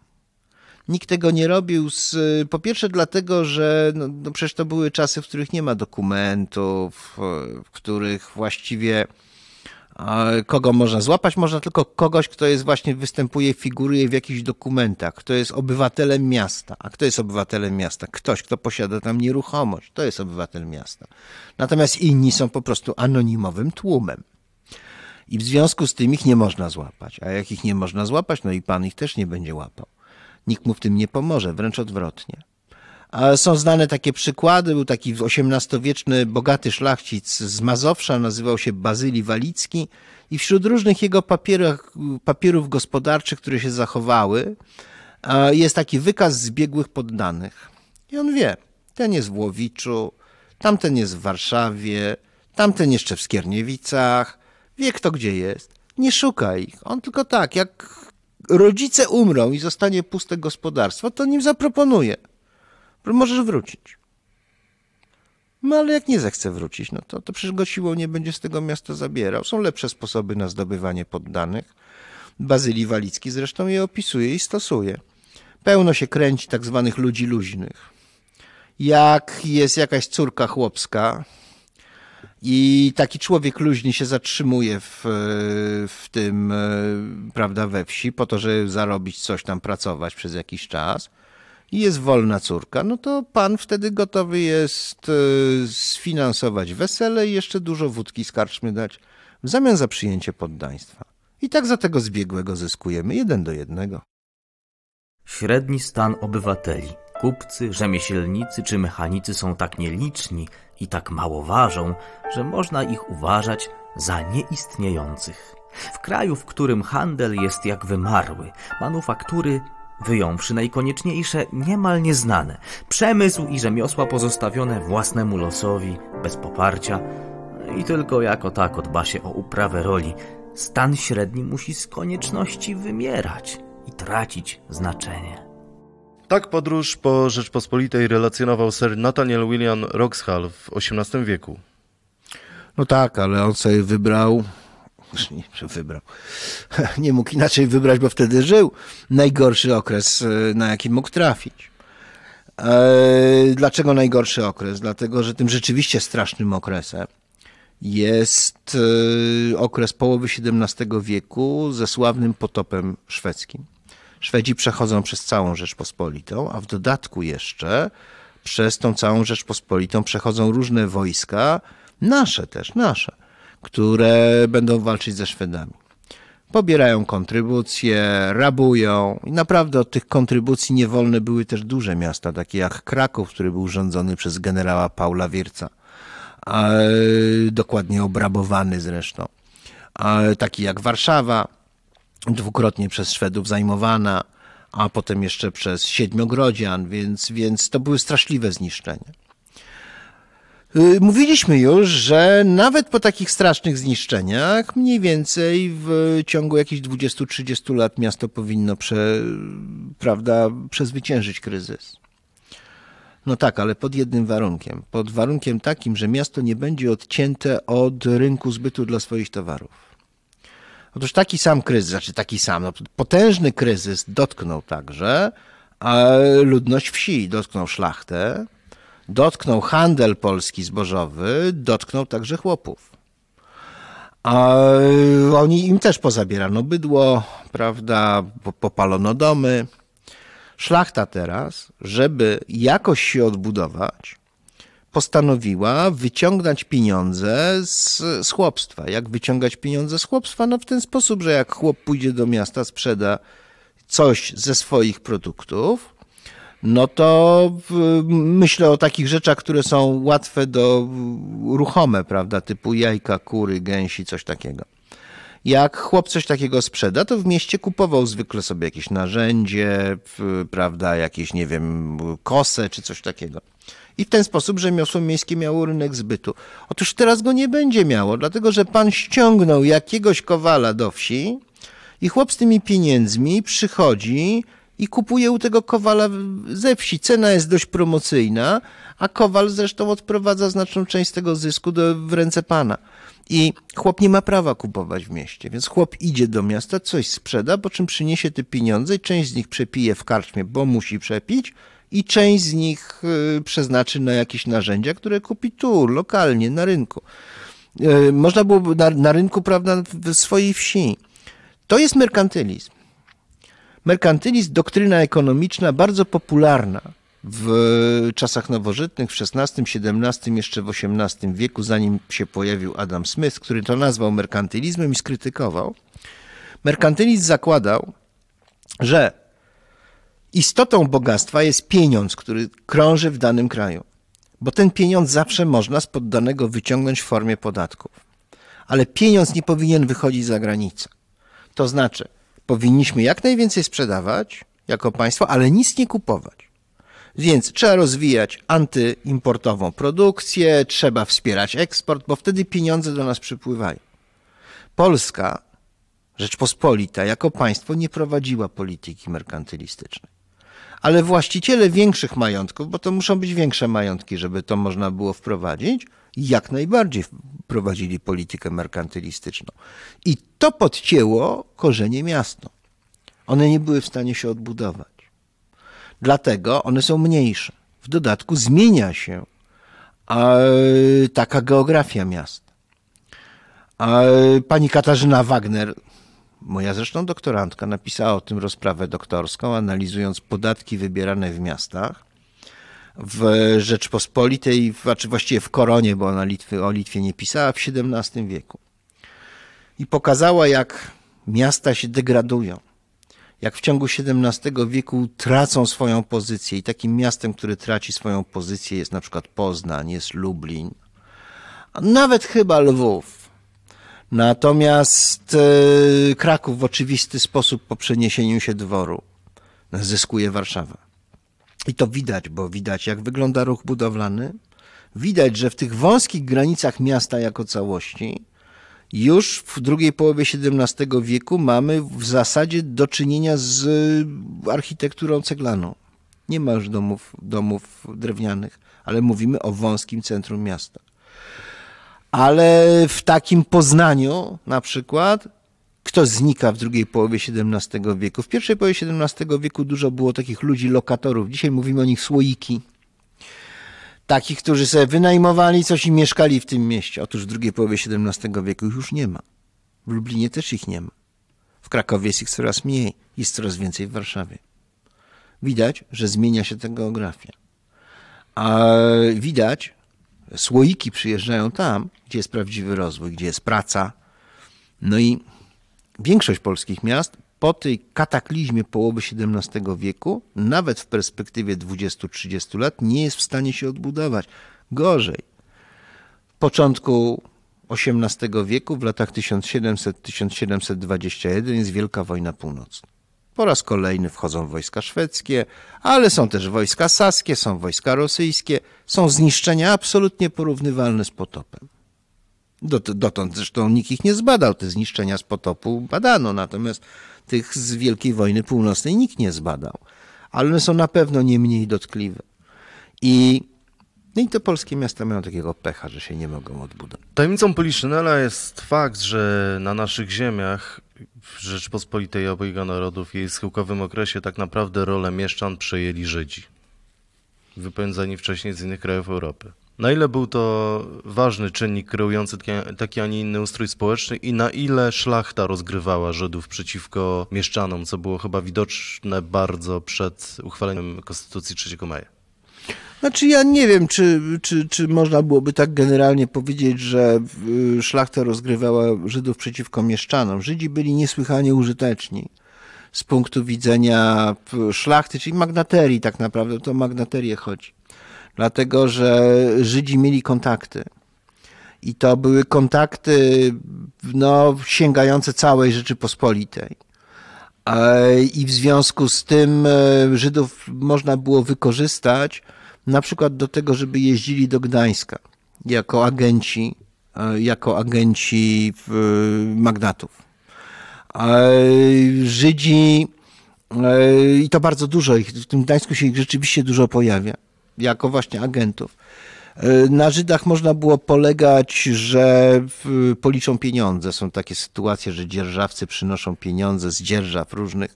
Nikt tego nie robił, z, po pierwsze dlatego, że no, no przecież to były czasy, w których nie ma dokumentów, w których właściwie kogo można złapać? Można tylko kogoś, kto jest właśnie, występuje, figuruje w jakichś dokumentach, kto jest obywatelem miasta. A kto jest obywatelem miasta? Ktoś, kto posiada tam nieruchomość. To jest obywatel miasta. Natomiast inni są po prostu anonimowym tłumem. I w związku z tym ich nie można złapać. A jak ich nie można złapać, no i pan ich też nie będzie łapał. Nikt mu w tym nie pomoże, wręcz odwrotnie. Są znane takie przykłady. Był taki XVIII-wieczny bogaty szlachcic z Mazowsza, nazywał się Bazyli Walicki i wśród różnych jego papierów, gospodarczych, które się zachowały, jest taki wykaz zbiegłych poddanych. I on wie, ten jest w Łowiczu, tamten jest w Warszawie, tamten jeszcze w Skierniewicach, wie kto gdzie jest. Nie szuka ich. On tylko tak, jak rodzice umrą i zostanie puste gospodarstwo, to nim zaproponuje. Możesz wrócić. No ale jak nie zechce wrócić, no to, to przecież go siłą nie będzie z tego miasta zabierał. Są lepsze sposoby na zdobywanie poddanych. Bazylii Walicki zresztą je opisuje i stosuje. Pełno się kręci tak zwanych ludzi luźnych. Jak jest jakaś córka chłopska, i taki człowiek luźny się zatrzymuje w, w tym, e, prawda, we wsi, po to, żeby zarobić coś tam, pracować przez jakiś czas. I jest wolna córka, no to pan wtedy gotowy jest e, sfinansować wesele i jeszcze dużo wódki z karczmy dać w zamian za przyjęcie poddaństwa. I tak za tego zbiegłego zyskujemy jeden do jednego. Średni stan obywateli, kupcy, rzemieślnicy czy mechanicy są tak nieliczni, i tak mało ważą, że można ich uważać za nieistniejących. W kraju, w którym handel jest jak wymarły, manufaktury wyjąwszy najkonieczniejsze, niemal nieznane, przemysł i rzemiosła pozostawione własnemu losowi, bez poparcia i tylko jako tako dba się o uprawę roli, stan średni musi z konieczności wymierać i tracić znaczenie. Tak podróż po Rzeczpospolitej relacjonował Sir Nathaniel William Roxhall w XVIII wieku. No tak, ale on sobie wybrał, nie, wybrał, <laughs> nie mógł inaczej wybrać, bo wtedy żył najgorszy okres, e, na jaki mógł trafić. E, dlaczego najgorszy okres? Dlatego, że tym rzeczywiście strasznym okresem jest e, okres połowy XVII wieku ze sławnym potopem szwedzkim. Szwedzi przechodzą przez całą Rzeczpospolitą, a w dodatku jeszcze przez tą całą Rzeczpospolitą przechodzą różne wojska, nasze też, nasze, które będą walczyć ze Szwedami. Pobierają kontrybucje, rabują i naprawdę od tych kontrybucji niewolne były też duże miasta, takie jak Kraków, który był rządzony przez generała Paula Wierca, dokładnie obrabowany zresztą, taki jak Warszawa, dwukrotnie przez Szwedów zajmowana, a potem jeszcze przez Siedmiogrodzian, więc, więc to były straszliwe zniszczenia. Y, mówiliśmy już, że nawet po takich strasznych zniszczeniach, mniej więcej w ciągu jakichś 20-30 lat miasto powinno prze, prawda, przezwyciężyć kryzys. No tak, ale pod jednym warunkiem. Pod warunkiem takim, że miasto nie będzie odcięte od rynku zbytu dla swoich towarów. Otóż taki sam kryzys, znaczy taki sam, no, potężny kryzys dotknął także ludność wsi, dotknął szlachtę, dotknął handel polski zbożowy, dotknął także chłopów. A oni im też pozabierano bydło, prawda, popalono domy. Szlachta teraz, żeby jakoś się odbudować, postanowiła wyciągnąć pieniądze z, z chłopstwa. Jak wyciągać pieniądze z chłopstwa? No w ten sposób, że jak chłop pójdzie do miasta, sprzeda coś ze swoich produktów, no to myślę o takich rzeczach, które są łatwe do ruchome, prawda, typu jajka, kury, gęsi, coś takiego. Jak chłop coś takiego sprzeda, to w mieście kupował zwykle sobie jakieś narzędzie, prawda, jakieś, nie wiem, kosę czy coś takiego. I w ten sposób rzemiosło miejskie miało rynek zbytu. Otóż teraz go nie będzie miało, dlatego że pan ściągnął jakiegoś kowala do wsi i chłop z tymi pieniędzmi przychodzi i kupuje u tego kowala ze wsi. Cena jest dość promocyjna, a kowal zresztą odprowadza znaczną część tego zysku do, w ręce pana. I chłop nie ma prawa kupować w mieście, więc chłop idzie do miasta, coś sprzeda, po czym przyniesie te pieniądze i część z nich przepije w karczmie, bo musi przepić, i część z nich y, przeznaczy na jakieś narzędzia, które kupi tu, lokalnie, na rynku. Y, można było na, na rynku, prawda, w swojej wsi. To jest merkantylizm. Merkantylizm, doktryna ekonomiczna bardzo popularna w czasach nowożytnych, w XVI, XVII, jeszcze w XVIII wieku, zanim się pojawił Adam Smith, który to nazwał merkantylizmem i skrytykował. Merkantylizm zakładał, że Istotą bogactwa jest pieniądz, który krąży w danym kraju, bo ten pieniądz zawsze można z poddanego wyciągnąć w formie podatków. Ale pieniądz nie powinien wychodzić za granicę. To znaczy, powinniśmy jak najwięcej sprzedawać jako państwo, ale nic nie kupować. Więc trzeba rozwijać antyimportową produkcję, trzeba wspierać eksport, bo wtedy pieniądze do nas przypływają. Polska, Rzeczpospolita, jako państwo nie prowadziła polityki merkantylistycznej. Ale właściciele większych majątków, bo to muszą być większe majątki, żeby to można było wprowadzić, jak najbardziej prowadzili politykę merkantylistyczną. I to podcięło korzenie miasta. One nie były w stanie się odbudować. Dlatego one są mniejsze. W dodatku zmienia się taka geografia miast. Pani Katarzyna Wagner, moja zresztą doktorantka, napisała o tym rozprawę doktorską, analizując podatki wybierane w miastach w Rzeczpospolitej, znaczy właściwie w Koronie, bo ona Litwy, o Litwie nie pisała, w XVII wieku. I pokazała, jak miasta się degradują jak w ciągu XVII wieku tracą swoją pozycję i takim miastem, które traci swoją pozycję jest na przykład Poznań, jest Lublin, a nawet chyba Lwów. Natomiast e, Kraków w oczywisty sposób po przeniesieniu się dworu zyskuje Warszawa. I to widać, bo widać jak wygląda ruch budowlany. Widać, że w tych wąskich granicach miasta jako całości już w drugiej połowie XVII wieku mamy w zasadzie do czynienia z architekturą ceglaną. Nie ma już domów, domów drewnianych, ale mówimy o wąskim centrum miasta. Ale w takim Poznaniu na przykład kto znika w drugiej połowie XVII wieku? W pierwszej połowie XVII wieku dużo było takich ludzi, lokatorów. Dzisiaj mówimy o nich słoiki takich, którzy sobie wynajmowali coś i mieszkali w tym mieście. Otóż w drugiej połowie XVII wieku już nie ma. W Lublinie też ich nie ma. W Krakowie jest ich coraz mniej, jest coraz więcej w Warszawie. Widać, że zmienia się ta geografia. A widać, słoiki przyjeżdżają tam, gdzie jest prawdziwy rozwój, gdzie jest praca. No i większość polskich miast po tej kataklizmie połowy XVII wieku, nawet w perspektywie 20-30 lat, nie jest w stanie się odbudować. Gorzej. W początku XVIII wieku, w latach 1700-1721 jest Wielka Wojna Północna. Po raz kolejny wchodzą wojska szwedzkie, ale są też wojska saskie, są wojska rosyjskie, są zniszczenia absolutnie porównywalne z potopem. Dotąd zresztą nikt ich nie zbadał. Te zniszczenia z potopu badano, natomiast tych z Wielkiej Wojny Północnej nikt nie zbadał. Ale one są na pewno nie mniej dotkliwe. I, no i te polskie miasta mają takiego pecha, że się nie mogą odbudować. Tajemnicą Poliszynela jest fakt, że na naszych ziemiach w Rzeczpospolitej obojga narodów jej schyłkowym okresie tak naprawdę rolę mieszczan przejęli Żydzi, wypędzeni wcześniej z innych krajów Europy. Na ile był to ważny czynnik kreujący taki, a nie inny ustrój społeczny i na ile szlachta rozgrywała Żydów przeciwko mieszczanom, co było chyba widoczne bardzo przed uchwaleniem Konstytucji 3 maja? Znaczy ja nie wiem, czy, czy, czy można byłoby tak generalnie powiedzieć, że y, szlachta rozgrywała Żydów przeciwko mieszczanom. Żydzi byli niesłychanie użyteczni z punktu widzenia szlachty, czyli magnaterii tak naprawdę, to o magnaterię chodzi dlatego że Żydzi mieli kontakty. I to były kontakty no, sięgające całej Rzeczypospolitej. I w związku z tym e, Żydów można było wykorzystać na przykład do tego, żeby jeździli do Gdańska jako agenci, e, jako agenci magnatów. Żydzi, e, i to bardzo dużo ich, w tym Gdańsku się ich rzeczywiście dużo pojawia jako właśnie agentów. E, na Żydach można było polegać, że policzą pieniądze. Są takie sytuacje, że dzierżawcy przynoszą pieniądze z dzierżaw różnych.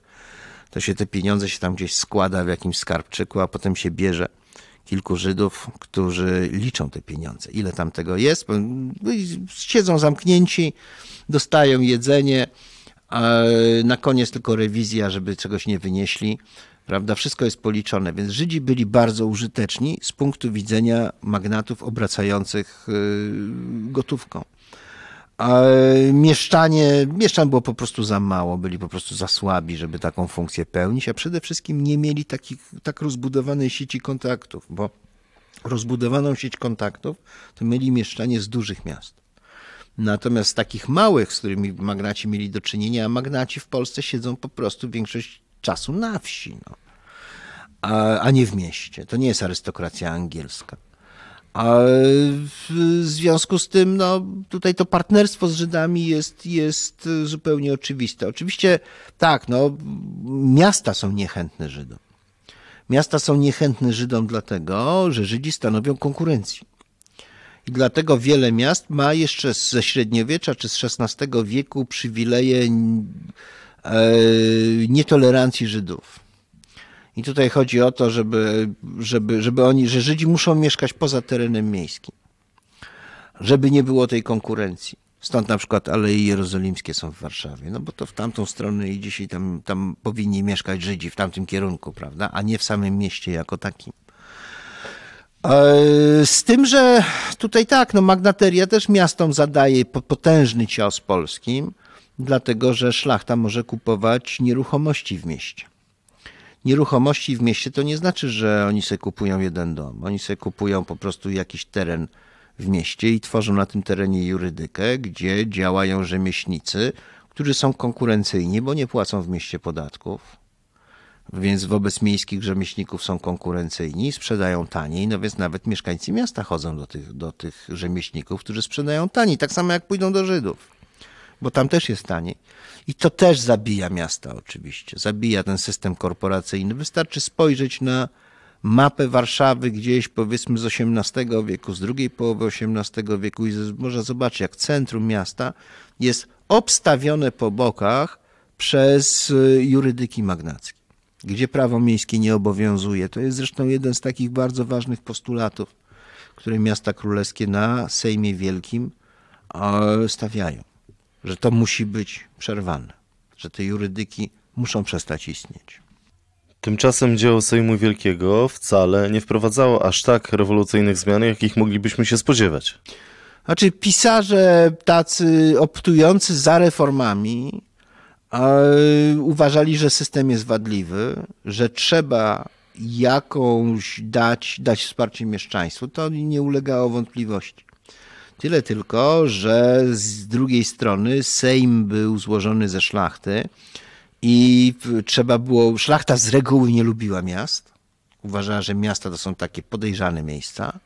To się te pieniądze się tam gdzieś składa w jakimś skarbczyku, a potem się bierze kilku Żydów, którzy liczą te pieniądze. Ile tam tego jest? Siedzą zamknięci, dostają jedzenie, a na koniec tylko rewizja, żeby czegoś nie wynieśli prawda? Wszystko jest policzone, więc Żydzi byli bardzo użyteczni z punktu widzenia magnatów obracających y, gotówką. A mieszczanie, mieszczan było po prostu za mało, byli po prostu za słabi, żeby taką funkcję pełnić, a przede wszystkim nie mieli takich, tak rozbudowanej sieci kontaktów, bo rozbudowaną sieć kontaktów to mieli mieszczanie z dużych miast. Natomiast takich małych, z którymi magnaci mieli do czynienia, a magnaci w Polsce siedzą po prostu większość czasu na wsi, no. a, a nie w mieście. To nie jest arystokracja angielska. A w związku z tym, no, tutaj to partnerstwo z Żydami jest, jest zupełnie oczywiste. Oczywiście tak, no, miasta są niechętne Żydom. Miasta są niechętne Żydom dlatego, że Żydzi stanowią konkurencję. I dlatego wiele miast ma jeszcze ze średniowiecza czy z XVI wieku przywileje nietolerancji Żydów. I tutaj chodzi o to, żeby, żeby, żeby oni, że Żydzi muszą mieszkać poza terenem miejskim, żeby nie było tej konkurencji. Stąd na przykład Alei Jerozolimskie są w Warszawie, no bo to w tamtą stronę i dzisiaj tam, tam powinni mieszkać Żydzi w tamtym kierunku, prawda, a nie w samym mieście jako takim. E, z tym, że tutaj tak, no magnateria też miastom zadaje potężny cios polskim, dlatego że szlachta może kupować nieruchomości w mieście. Nieruchomości w mieście to nie znaczy, że oni sobie kupują jeden dom. Oni sobie kupują po prostu jakiś teren w mieście i tworzą na tym terenie jurydykę, gdzie działają rzemieślnicy, którzy są konkurencyjni, bo nie płacą w mieście podatków. Więc wobec miejskich rzemieślników są konkurencyjni, sprzedają taniej, no więc nawet mieszkańcy miasta chodzą do tych, do tych rzemieślników, którzy sprzedają taniej, tak samo jak pójdą do Żydów, bo tam też jest taniej. I to też zabija miasta oczywiście, zabija ten system korporacyjny. Wystarczy spojrzeć na mapę Warszawy gdzieś powiedzmy z XVIII wieku, z drugiej połowy XVIII wieku i można zobaczyć, jak centrum miasta jest obstawione po bokach przez y, jurydyki magnackie, gdzie prawo miejskie nie obowiązuje. To jest zresztą jeden z takich bardzo ważnych postulatów, które miasta królewskie na Sejmie Wielkim stawiają, że to musi być przerwane, że te jurydyki muszą przestać istnieć. Tymczasem dzieło Sejmu Wielkiego wcale nie wprowadzało aż tak rewolucyjnych zmian, jakich moglibyśmy się spodziewać. Znaczy, pisarze tacy optujący za reformami uważali, że system jest wadliwy, że trzeba jakąś dać, dać wsparcie mieszczaństwu. To nie ulegało wątpliwości. Tyle tylko, że z drugiej strony Sejm był złożony ze szlachty, i trzeba było, szlachta z reguły nie lubiła miast. Uważała, że miasta to są takie podejrzane miejsca.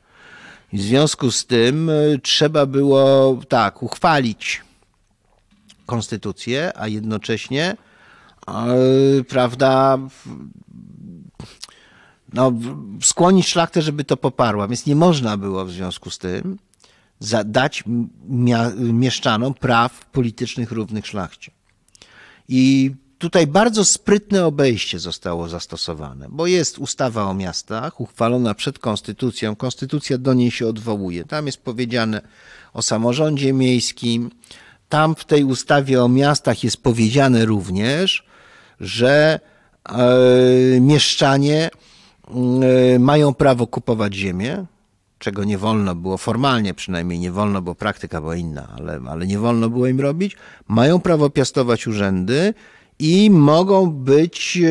I w związku z tym e, trzeba było tak, uchwalić konstytucję, a jednocześnie, yy, prawda, no, skłonić szlachtę, żeby to poparła. Więc nie można było w związku z tym dać mieszczanom praw politycznych równych szlachcie. I tutaj bardzo sprytne obejście zostało zastosowane, bo jest ustawa o miastach uchwalona przed konstytucją. Konstytucja do niej się odwołuje. Tam jest powiedziane o samorządzie miejskim. Tam w tej ustawie o miastach jest powiedziane również, że e, mieszczanie e, mają prawo kupować ziemię, czego nie wolno było, formalnie przynajmniej nie wolno, bo praktyka była inna, ale, ale nie wolno było im robić. Mają prawo piastować urzędy i mogą być, e,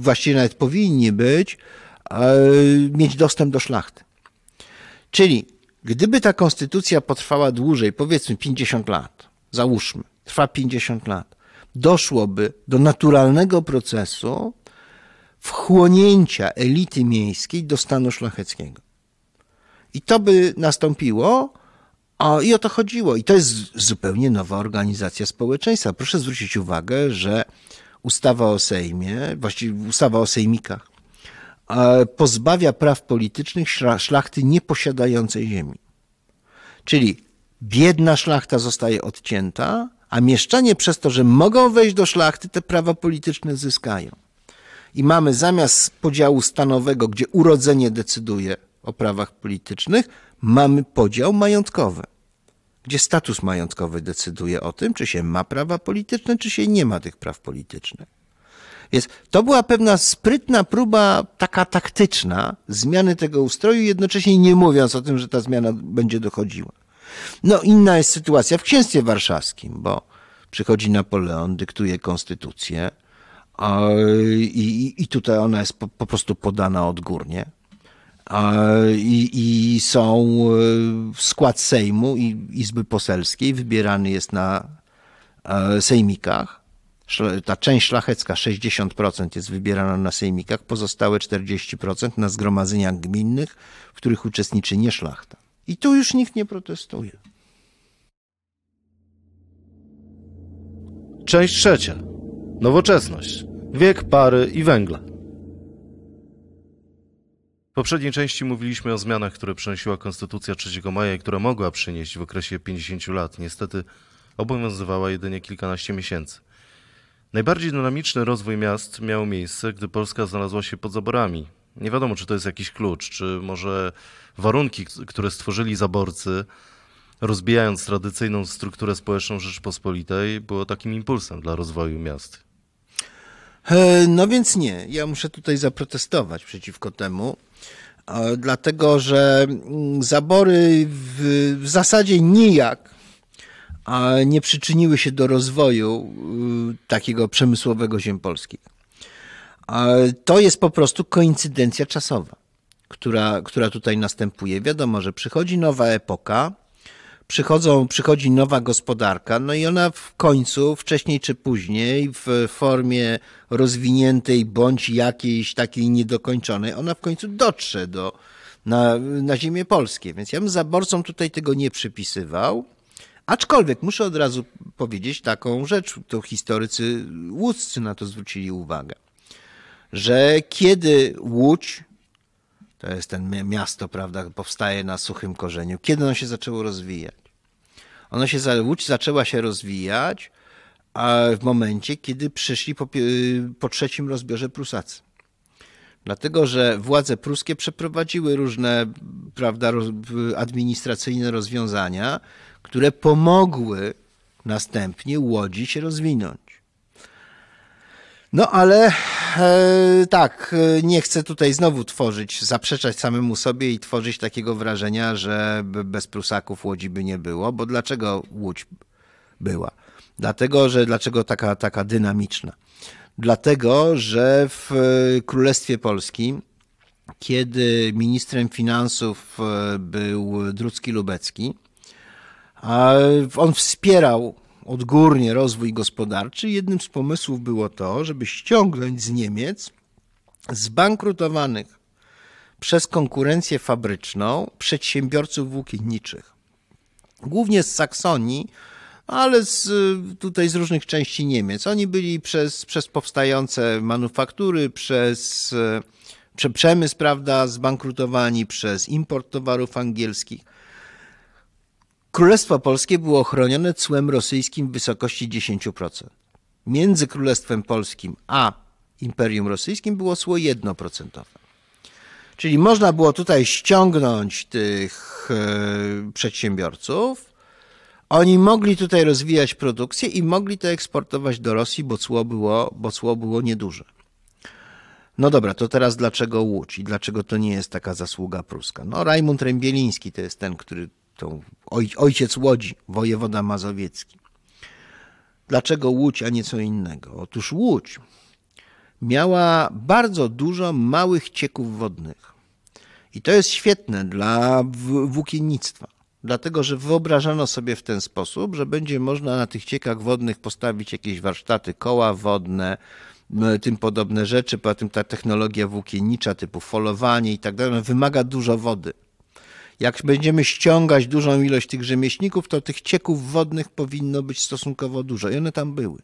właściwie nawet powinni być, e, mieć dostęp do szlachty. Czyli gdyby ta konstytucja potrwała dłużej, powiedzmy 50 lat, załóżmy, trwa 50 lat, doszłoby do naturalnego procesu wchłonięcia elity miejskiej do stanu szlacheckiego. I to by nastąpiło o, I o to chodziło. I to jest zupełnie nowa organizacja społeczeństwa. Proszę zwrócić uwagę, że ustawa o Sejmie, właściwie ustawa o sejmikach, e, pozbawia praw politycznych szlachty nieposiadającej ziemi. Czyli biedna szlachta zostaje odcięta, a mieszczanie przez to, że mogą wejść do szlachty, te prawa polityczne zyskają. I mamy zamiast podziału stanowego, gdzie urodzenie decyduje o prawach politycznych, mamy podział majątkowy, gdzie status majątkowy decyduje o tym, czy się ma prawa polityczne, czy się nie ma tych praw politycznych. Więc to była pewna sprytna próba, taka taktyczna, zmiany tego ustroju, jednocześnie nie mówiąc o tym, że ta zmiana będzie dochodziła. No inna jest sytuacja w księstwie warszawskim, bo przychodzi Napoleon, dyktuje konstytucję i, i tutaj ona jest po, po prostu podana odgórnie. I, I, są w skład Sejmu i Izby Poselskiej wybierany jest na sejmikach. Ta część szlachecka, 60% jest wybierana na sejmikach, pozostałe 40% na zgromadzeniach gminnych, w których uczestniczy nie szlachta. I tu już nikt nie protestuje. Część trzecia. Nowoczesność. Wiek pary i węgla. Poprzedniej części mówiliśmy o zmianach, które przynosiła Konstytucja 3 maja i które mogła przynieść w okresie 50 lat. Niestety obowiązywała jedynie kilkanaście miesięcy. Najbardziej dynamiczny rozwój miast miał miejsce, gdy Polska znalazła się pod zaborami. Nie wiadomo, czy to jest jakiś klucz, czy może warunki, które stworzyli zaborcy, rozbijając tradycyjną strukturę społeczną Rzeczypospolitej, było takim impulsem dla rozwoju miast. E, no więc nie. Ja muszę tutaj zaprotestować przeciwko temu, dlatego że mm, zabory w, w zasadzie nijak nie przyczyniły się do rozwoju y, takiego przemysłowego ziem polskich. To jest po prostu koincydencja czasowa, która, która tutaj następuje. Wiadomo, że przychodzi nowa epoka, przychodzą, przychodzi nowa gospodarka, no i ona w końcu, wcześniej czy później, w formie rozwiniętej bądź jakiejś takiej niedokończonej, ona w końcu dotrze do, na, na ziemię polskie. Więc ja bym zaborcom tutaj tego nie przypisywał. Aczkolwiek muszę od razu powiedzieć taką rzecz, to historycy łódzcy na to zwrócili uwagę, że kiedy Łódź, to jest ten miasto, prawda, powstaje na suchym korzeniu, kiedy ono się zaczęło rozwijać? Ono się, Łódź zaczęła się rozwijać a w momencie, kiedy przyszli po, po trzecim rozbiorze Prusacy. Dlatego, że władze pruskie przeprowadziły różne prawda, administracyjne rozwiązania, które pomogły następnie Łodzi się rozwinąć. No ale tak, e, nie chcę tutaj znowu tworzyć, zaprzeczać samemu sobie i tworzyć takiego wrażenia, że bez Prusaków Łodzi by nie było, bo dlaczego Łódź była? Dlatego, że dlaczego taka, taka dynamiczna? Dlatego, że w Królestwie Polskim, kiedy ministrem finansów e, był Drucki Lubecki, on wspierał odgórnie rozwój gospodarczy. Jednym z pomysłów było to, żeby ściągnąć z Niemiec zbankrutowanych przez konkurencję fabryczną przedsiębiorców włókienniczych. Głównie z Saksonii, ale z, tutaj z różnych części Niemiec. Oni byli przez, przez powstające manufaktury, przez prze, przemysł, prawda, zbankrutowani, przez import towarów angielskich. Królestwo Polskie było chronione cłem rosyjskim w wysokości 10%. Między Królestwem Polskim a Imperium Rosyjskim było cło 1%. Czyli można było tutaj ściągnąć tych e, przedsiębiorców. Oni mogli tutaj rozwijać produkcję i mogli to eksportować do Rosji, bo cło było, bo cło było nieduże. No dobra, to teraz dlaczego Łódź i dlaczego to nie jest taka zasługa pruska? No Rajmund Rębieliński to jest ten, który to ojciec Łodzi, wojewoda mazowiecki. Dlaczego Łódź, a nie co innego? Otóż Łódź miała bardzo dużo małych cieków wodnych. I to jest świetne dla włókiennictwa, dlatego że wyobrażano sobie w ten sposób, że będzie można na tych ciekach wodnych postawić jakieś warsztaty, koła wodne, tym podobne rzeczy. Poza tym ta technologia włókiennicza typu folowanie i tak dalej wymaga dużo wody jak będziemy ściągać dużą ilość tych rzemieślników, to tych cieków wodnych powinno być stosunkowo dużo i one tam były.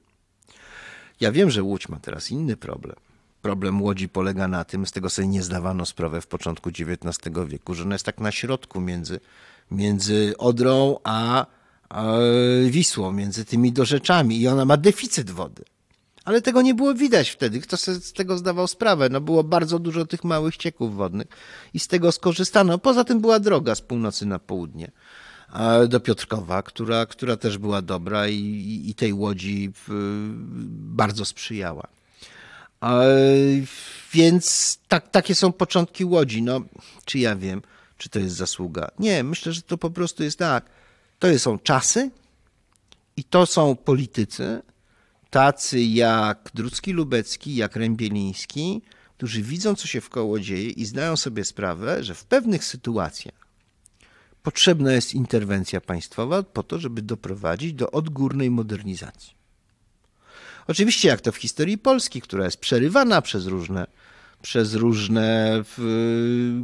Ja wiem, że Łódź ma teraz inny problem. Problem Łodzi polega na tym, z tego sobie nie zdawano sprawy w początku XIX wieku, że ona jest tak na środku między, między Odrą a, a Wisłą, między tymi dorzeczami i ona ma deficyt wody. Ale tego nie było widać wtedy. Kto sobie z tego zdawał sprawę? No było bardzo dużo tych małych cieków wodnych i z tego skorzystano. Poza tym była droga z północy na południe do Piotrkowa, która, która też była dobra i, i tej łodzi bardzo sprzyjała. Więc tak, takie są początki łodzi. No, czy ja wiem, czy to jest zasługa? Nie, myślę, że to po prostu jest tak. To są czasy i to są politycy, tacy jak Drucki Lubecki, jak Rębieliński, którzy widzą, co się w koło dzieje i zdają sobie sprawę, że w pewnych sytuacjach potrzebna jest interwencja państwowa po to, żeby doprowadzić do odgórnej modernizacji. Oczywiście, jak to w historii Polski, która jest przerywana przez różne, przez różne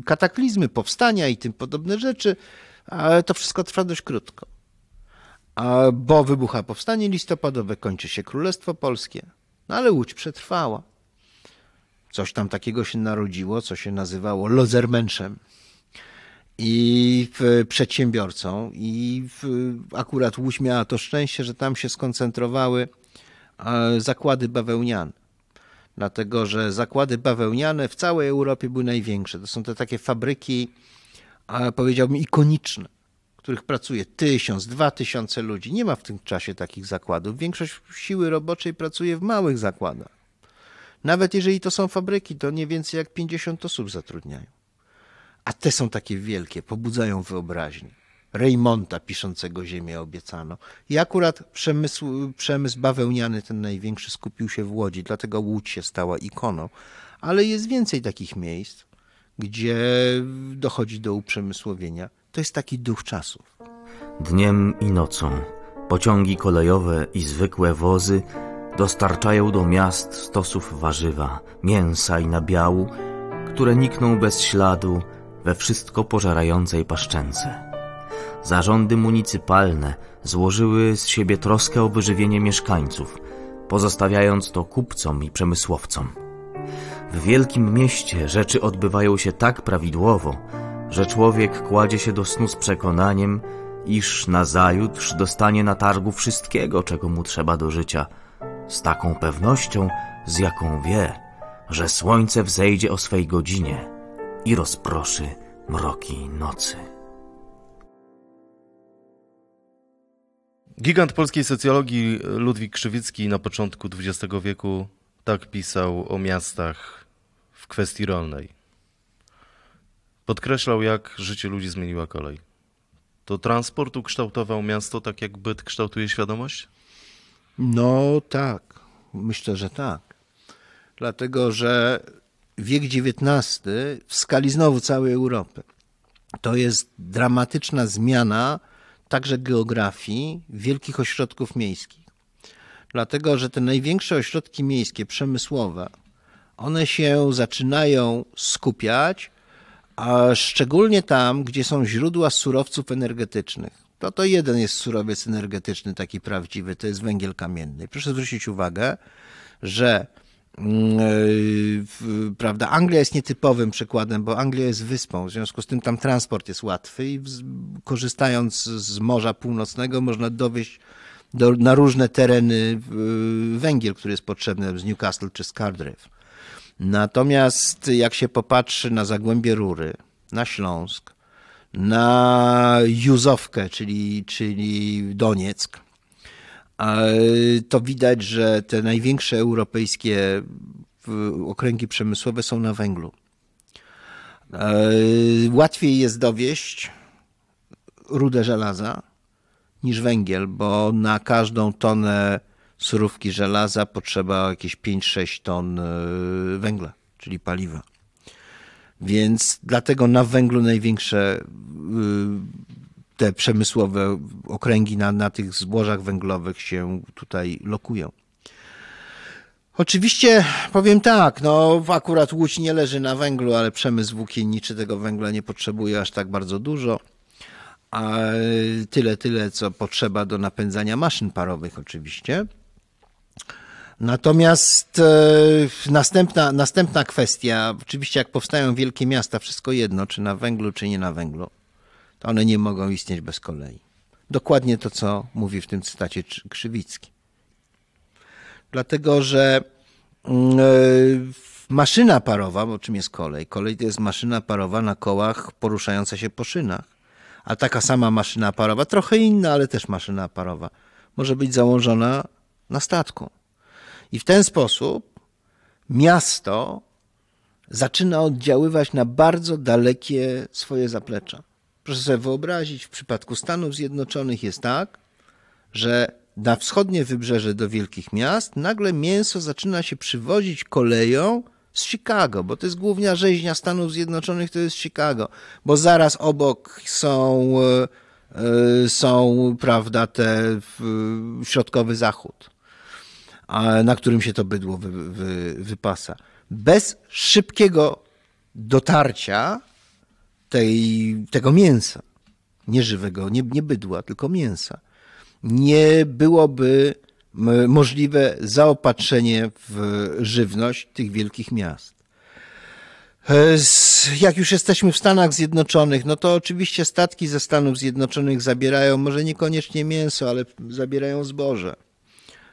kataklizmy, powstania i tym podobne rzeczy, ale to wszystko trwa dość krótko. Bo wybucha powstanie listopadowe, kończy się Królestwo Polskie, no ale Łódź przetrwała. Coś tam takiego się narodziło, co się nazywało lozermenszem i przedsiębiorcą. I akurat Łódź miała to szczęście, że tam się skoncentrowały zakłady bawełniane. Dlatego, że zakłady bawełniane w całej Europie były największe. To są te takie fabryki, powiedziałbym, ikoniczne, których pracuje tysiąc, dwa tysiące ludzi. Nie ma w tym czasie takich zakładów. Większość siły roboczej pracuje w małych zakładach. Nawet jeżeli to są fabryki, to nie więcej jak 50 osób zatrudniają. A te są takie wielkie, pobudzają wyobraźnię. Reymonta piszącego Ziemię obiecano. I akurat przemysł, przemysł bawełniany, ten największy, skupił się w Łodzi, dlatego Łódź się stała ikoną. Ale jest więcej takich miejsc, gdzie dochodzi do uprzemysłowienia. To jest taki duch czasów. Dniem i nocą pociągi kolejowe i zwykłe wozy dostarczają do miast stosów warzywa, mięsa i nabiału, które nikną bez śladu we wszystko pożerającej paszczęce. Zarządy municypalne złożyły z siebie troskę o wyżywienie mieszkańców, pozostawiając to kupcom i przemysłowcom. W wielkim mieście rzeczy odbywają się tak prawidłowo, że człowiek kładzie się do snu z przekonaniem, iż nazajutrz dostanie na targu wszystkiego, czego mu trzeba do życia, z taką pewnością, z jaką wie, że słońce wzejdzie o swej godzinie i rozproszy mroki nocy. Gigant polskiej socjologii Ludwik Krzywicki na początku XX wieku tak pisał o miastach w kwestii rolnej. Podkreślał, jak życie ludzi zmieniła kolej. To transport ukształtował miasto tak, jak byt kształtuje świadomość? No tak, myślę, że tak. Dlatego, że wiek XIX w skali znowu całej Europy to jest dramatyczna zmiana także geografii wielkich ośrodków miejskich. Dlatego, że te największe ośrodki miejskie, przemysłowe, one się zaczynają skupiać, a szczególnie tam, gdzie są źródła surowców energetycznych. To to jeden jest surowiec energetyczny, taki prawdziwy, to jest węgiel kamienny. Proszę zwrócić uwagę, że Yy, prawda, Anglia jest nietypowym przykładem, bo Anglia jest wyspą, w związku z tym tam transport jest łatwy i korzystając z Morza Północnego można dowieść do, na różne tereny węgiel, który jest potrzebny z Newcastle czy z Cardiff. Natomiast jak się popatrzy na Zagłębie Rury, na Śląsk, na Juzowkę, czyli, czyli Donieck, to widać, że te największe europejskie okręgi przemysłowe są na węglu. Łatwiej jest dowieść rudę żelaza niż węgiel, bo na każdą tonę surówki żelaza potrzeba jakieś 5-6 ton e, węgla, czyli paliwa. Więc dlatego na węglu największe te przemysłowe okręgi na, na tych złożach węglowych się tutaj lokują. Oczywiście powiem tak, no akurat Łódź nie leży na węglu, ale przemysł włókienniczy tego węgla nie potrzebuje aż tak bardzo dużo. A tyle, tyle, co potrzeba do napędzania maszyn parowych oczywiście. Natomiast e, następna, następna kwestia, oczywiście jak powstają wielkie miasta, wszystko jedno, czy na węglu, czy nie na węglu to one nie mogą istnieć bez kolei. Dokładnie to, co mówi w tym cytacie Krzywicki. Dlatego, że mm, e, maszyna parowa, bo czym jest kolej? Kolej to jest maszyna parowa na kołach poruszająca się po szynach. A taka sama maszyna parowa, trochę inna, ale też maszyna parowa, może być założona na statku. I w ten sposób miasto zaczyna oddziaływać na bardzo dalekie swoje zaplecza. Proszę sobie wyobrazić, w przypadku Stanów Zjednoczonych jest tak, że na wschodnie wybrzeże do wielkich miast nagle mięso zaczyna się przywozić koleją z Chicago, bo to jest główna rzeźnia Stanów Zjednoczonych, to jest Chicago, bo zaraz obok są, e, e, są prawda, te środkowy zachód, na którym się to bydło wy, wy, wypasa. Bez szybkiego dotarcia tej, tego mięsa, nie żywego, nie, nie bydła, tylko mięsa, nie byłoby możliwe zaopatrzenie w żywność tych wielkich miast. E, jak już jesteśmy w Stanach Zjednoczonych, no to oczywiście statki ze Stanów Zjednoczonych zabierają może niekoniecznie mięso, ale zabierają zboże.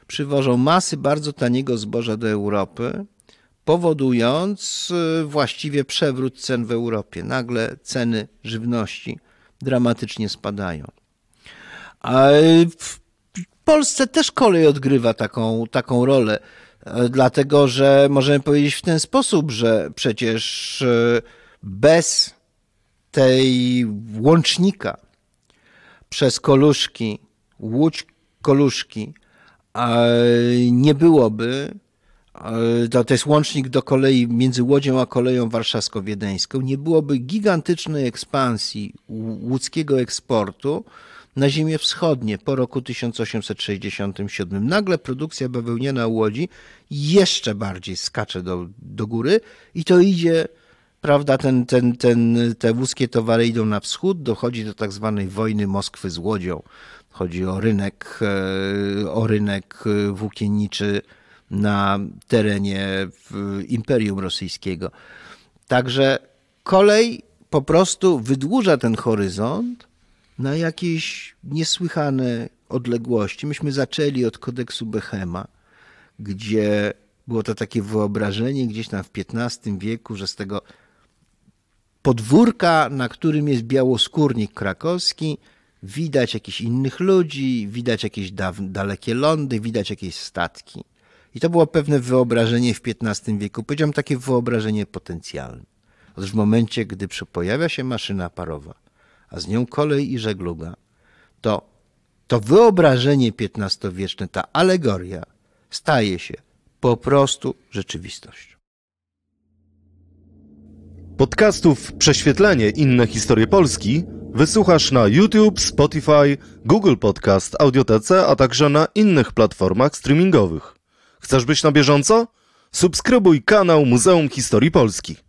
Przywożą masy bardzo taniego zboża do Europy, powodując e, właściwie przewrót cen w Europie. Nagle ceny żywności dramatycznie spadają. A w Polsce też kolej odgrywa taką, taką rolę, e, dlatego że możemy powiedzieć w ten sposób, że przecież e, bez tej łącznika przez Koluszki, Łódź Koluszki, nie byłoby, to, to jest łącznik do kolei między Łodzią a koleją warszawsko-wiedeńską, nie byłoby gigantycznej ekspansji łódzkiego eksportu, na ziemię wschodnie po roku 1867. Nagle produkcja bawełniana Łodzi jeszcze bardziej skacze do, do góry i to idzie, prawda, ten, ten, ten, te wózkie towary idą na wschód, dochodzi do tak zwanej wojny Moskwy z Łodzią. Chodzi o rynek, e, o rynek włókienniczy na terenie Imperium Rosyjskiego. Także kolej po prostu wydłuża ten horyzont na jakieś niesłychane odległości. Myśmy zaczęli od kodeksu Behema, gdzie było to takie wyobrażenie gdzieś tam w XV wieku, że z tego podwórka, na którym jest białoskórnik krakowski, widać jakichś innych ludzi, widać jakieś dalekie lądy, widać jakieś statki. I to było pewne wyobrażenie w XV wieku. Powiedziałem takie wyobrażenie potencjalne. Otóż w momencie, gdy pojawia się maszyna parowa, a z nią kolej i żegluga, to to wyobrażenie XV-wieczne, ta alegoria staje się po prostu rzeczywistością. Podcastów Prześwietlenie inne historie Polski wysłuchasz na YouTube, Spotify, Google Podcast, Audiotece, a także na innych platformach streamingowych. Chcesz być na bieżąco? Subskrybuj kanał Muzeum Historii Polski.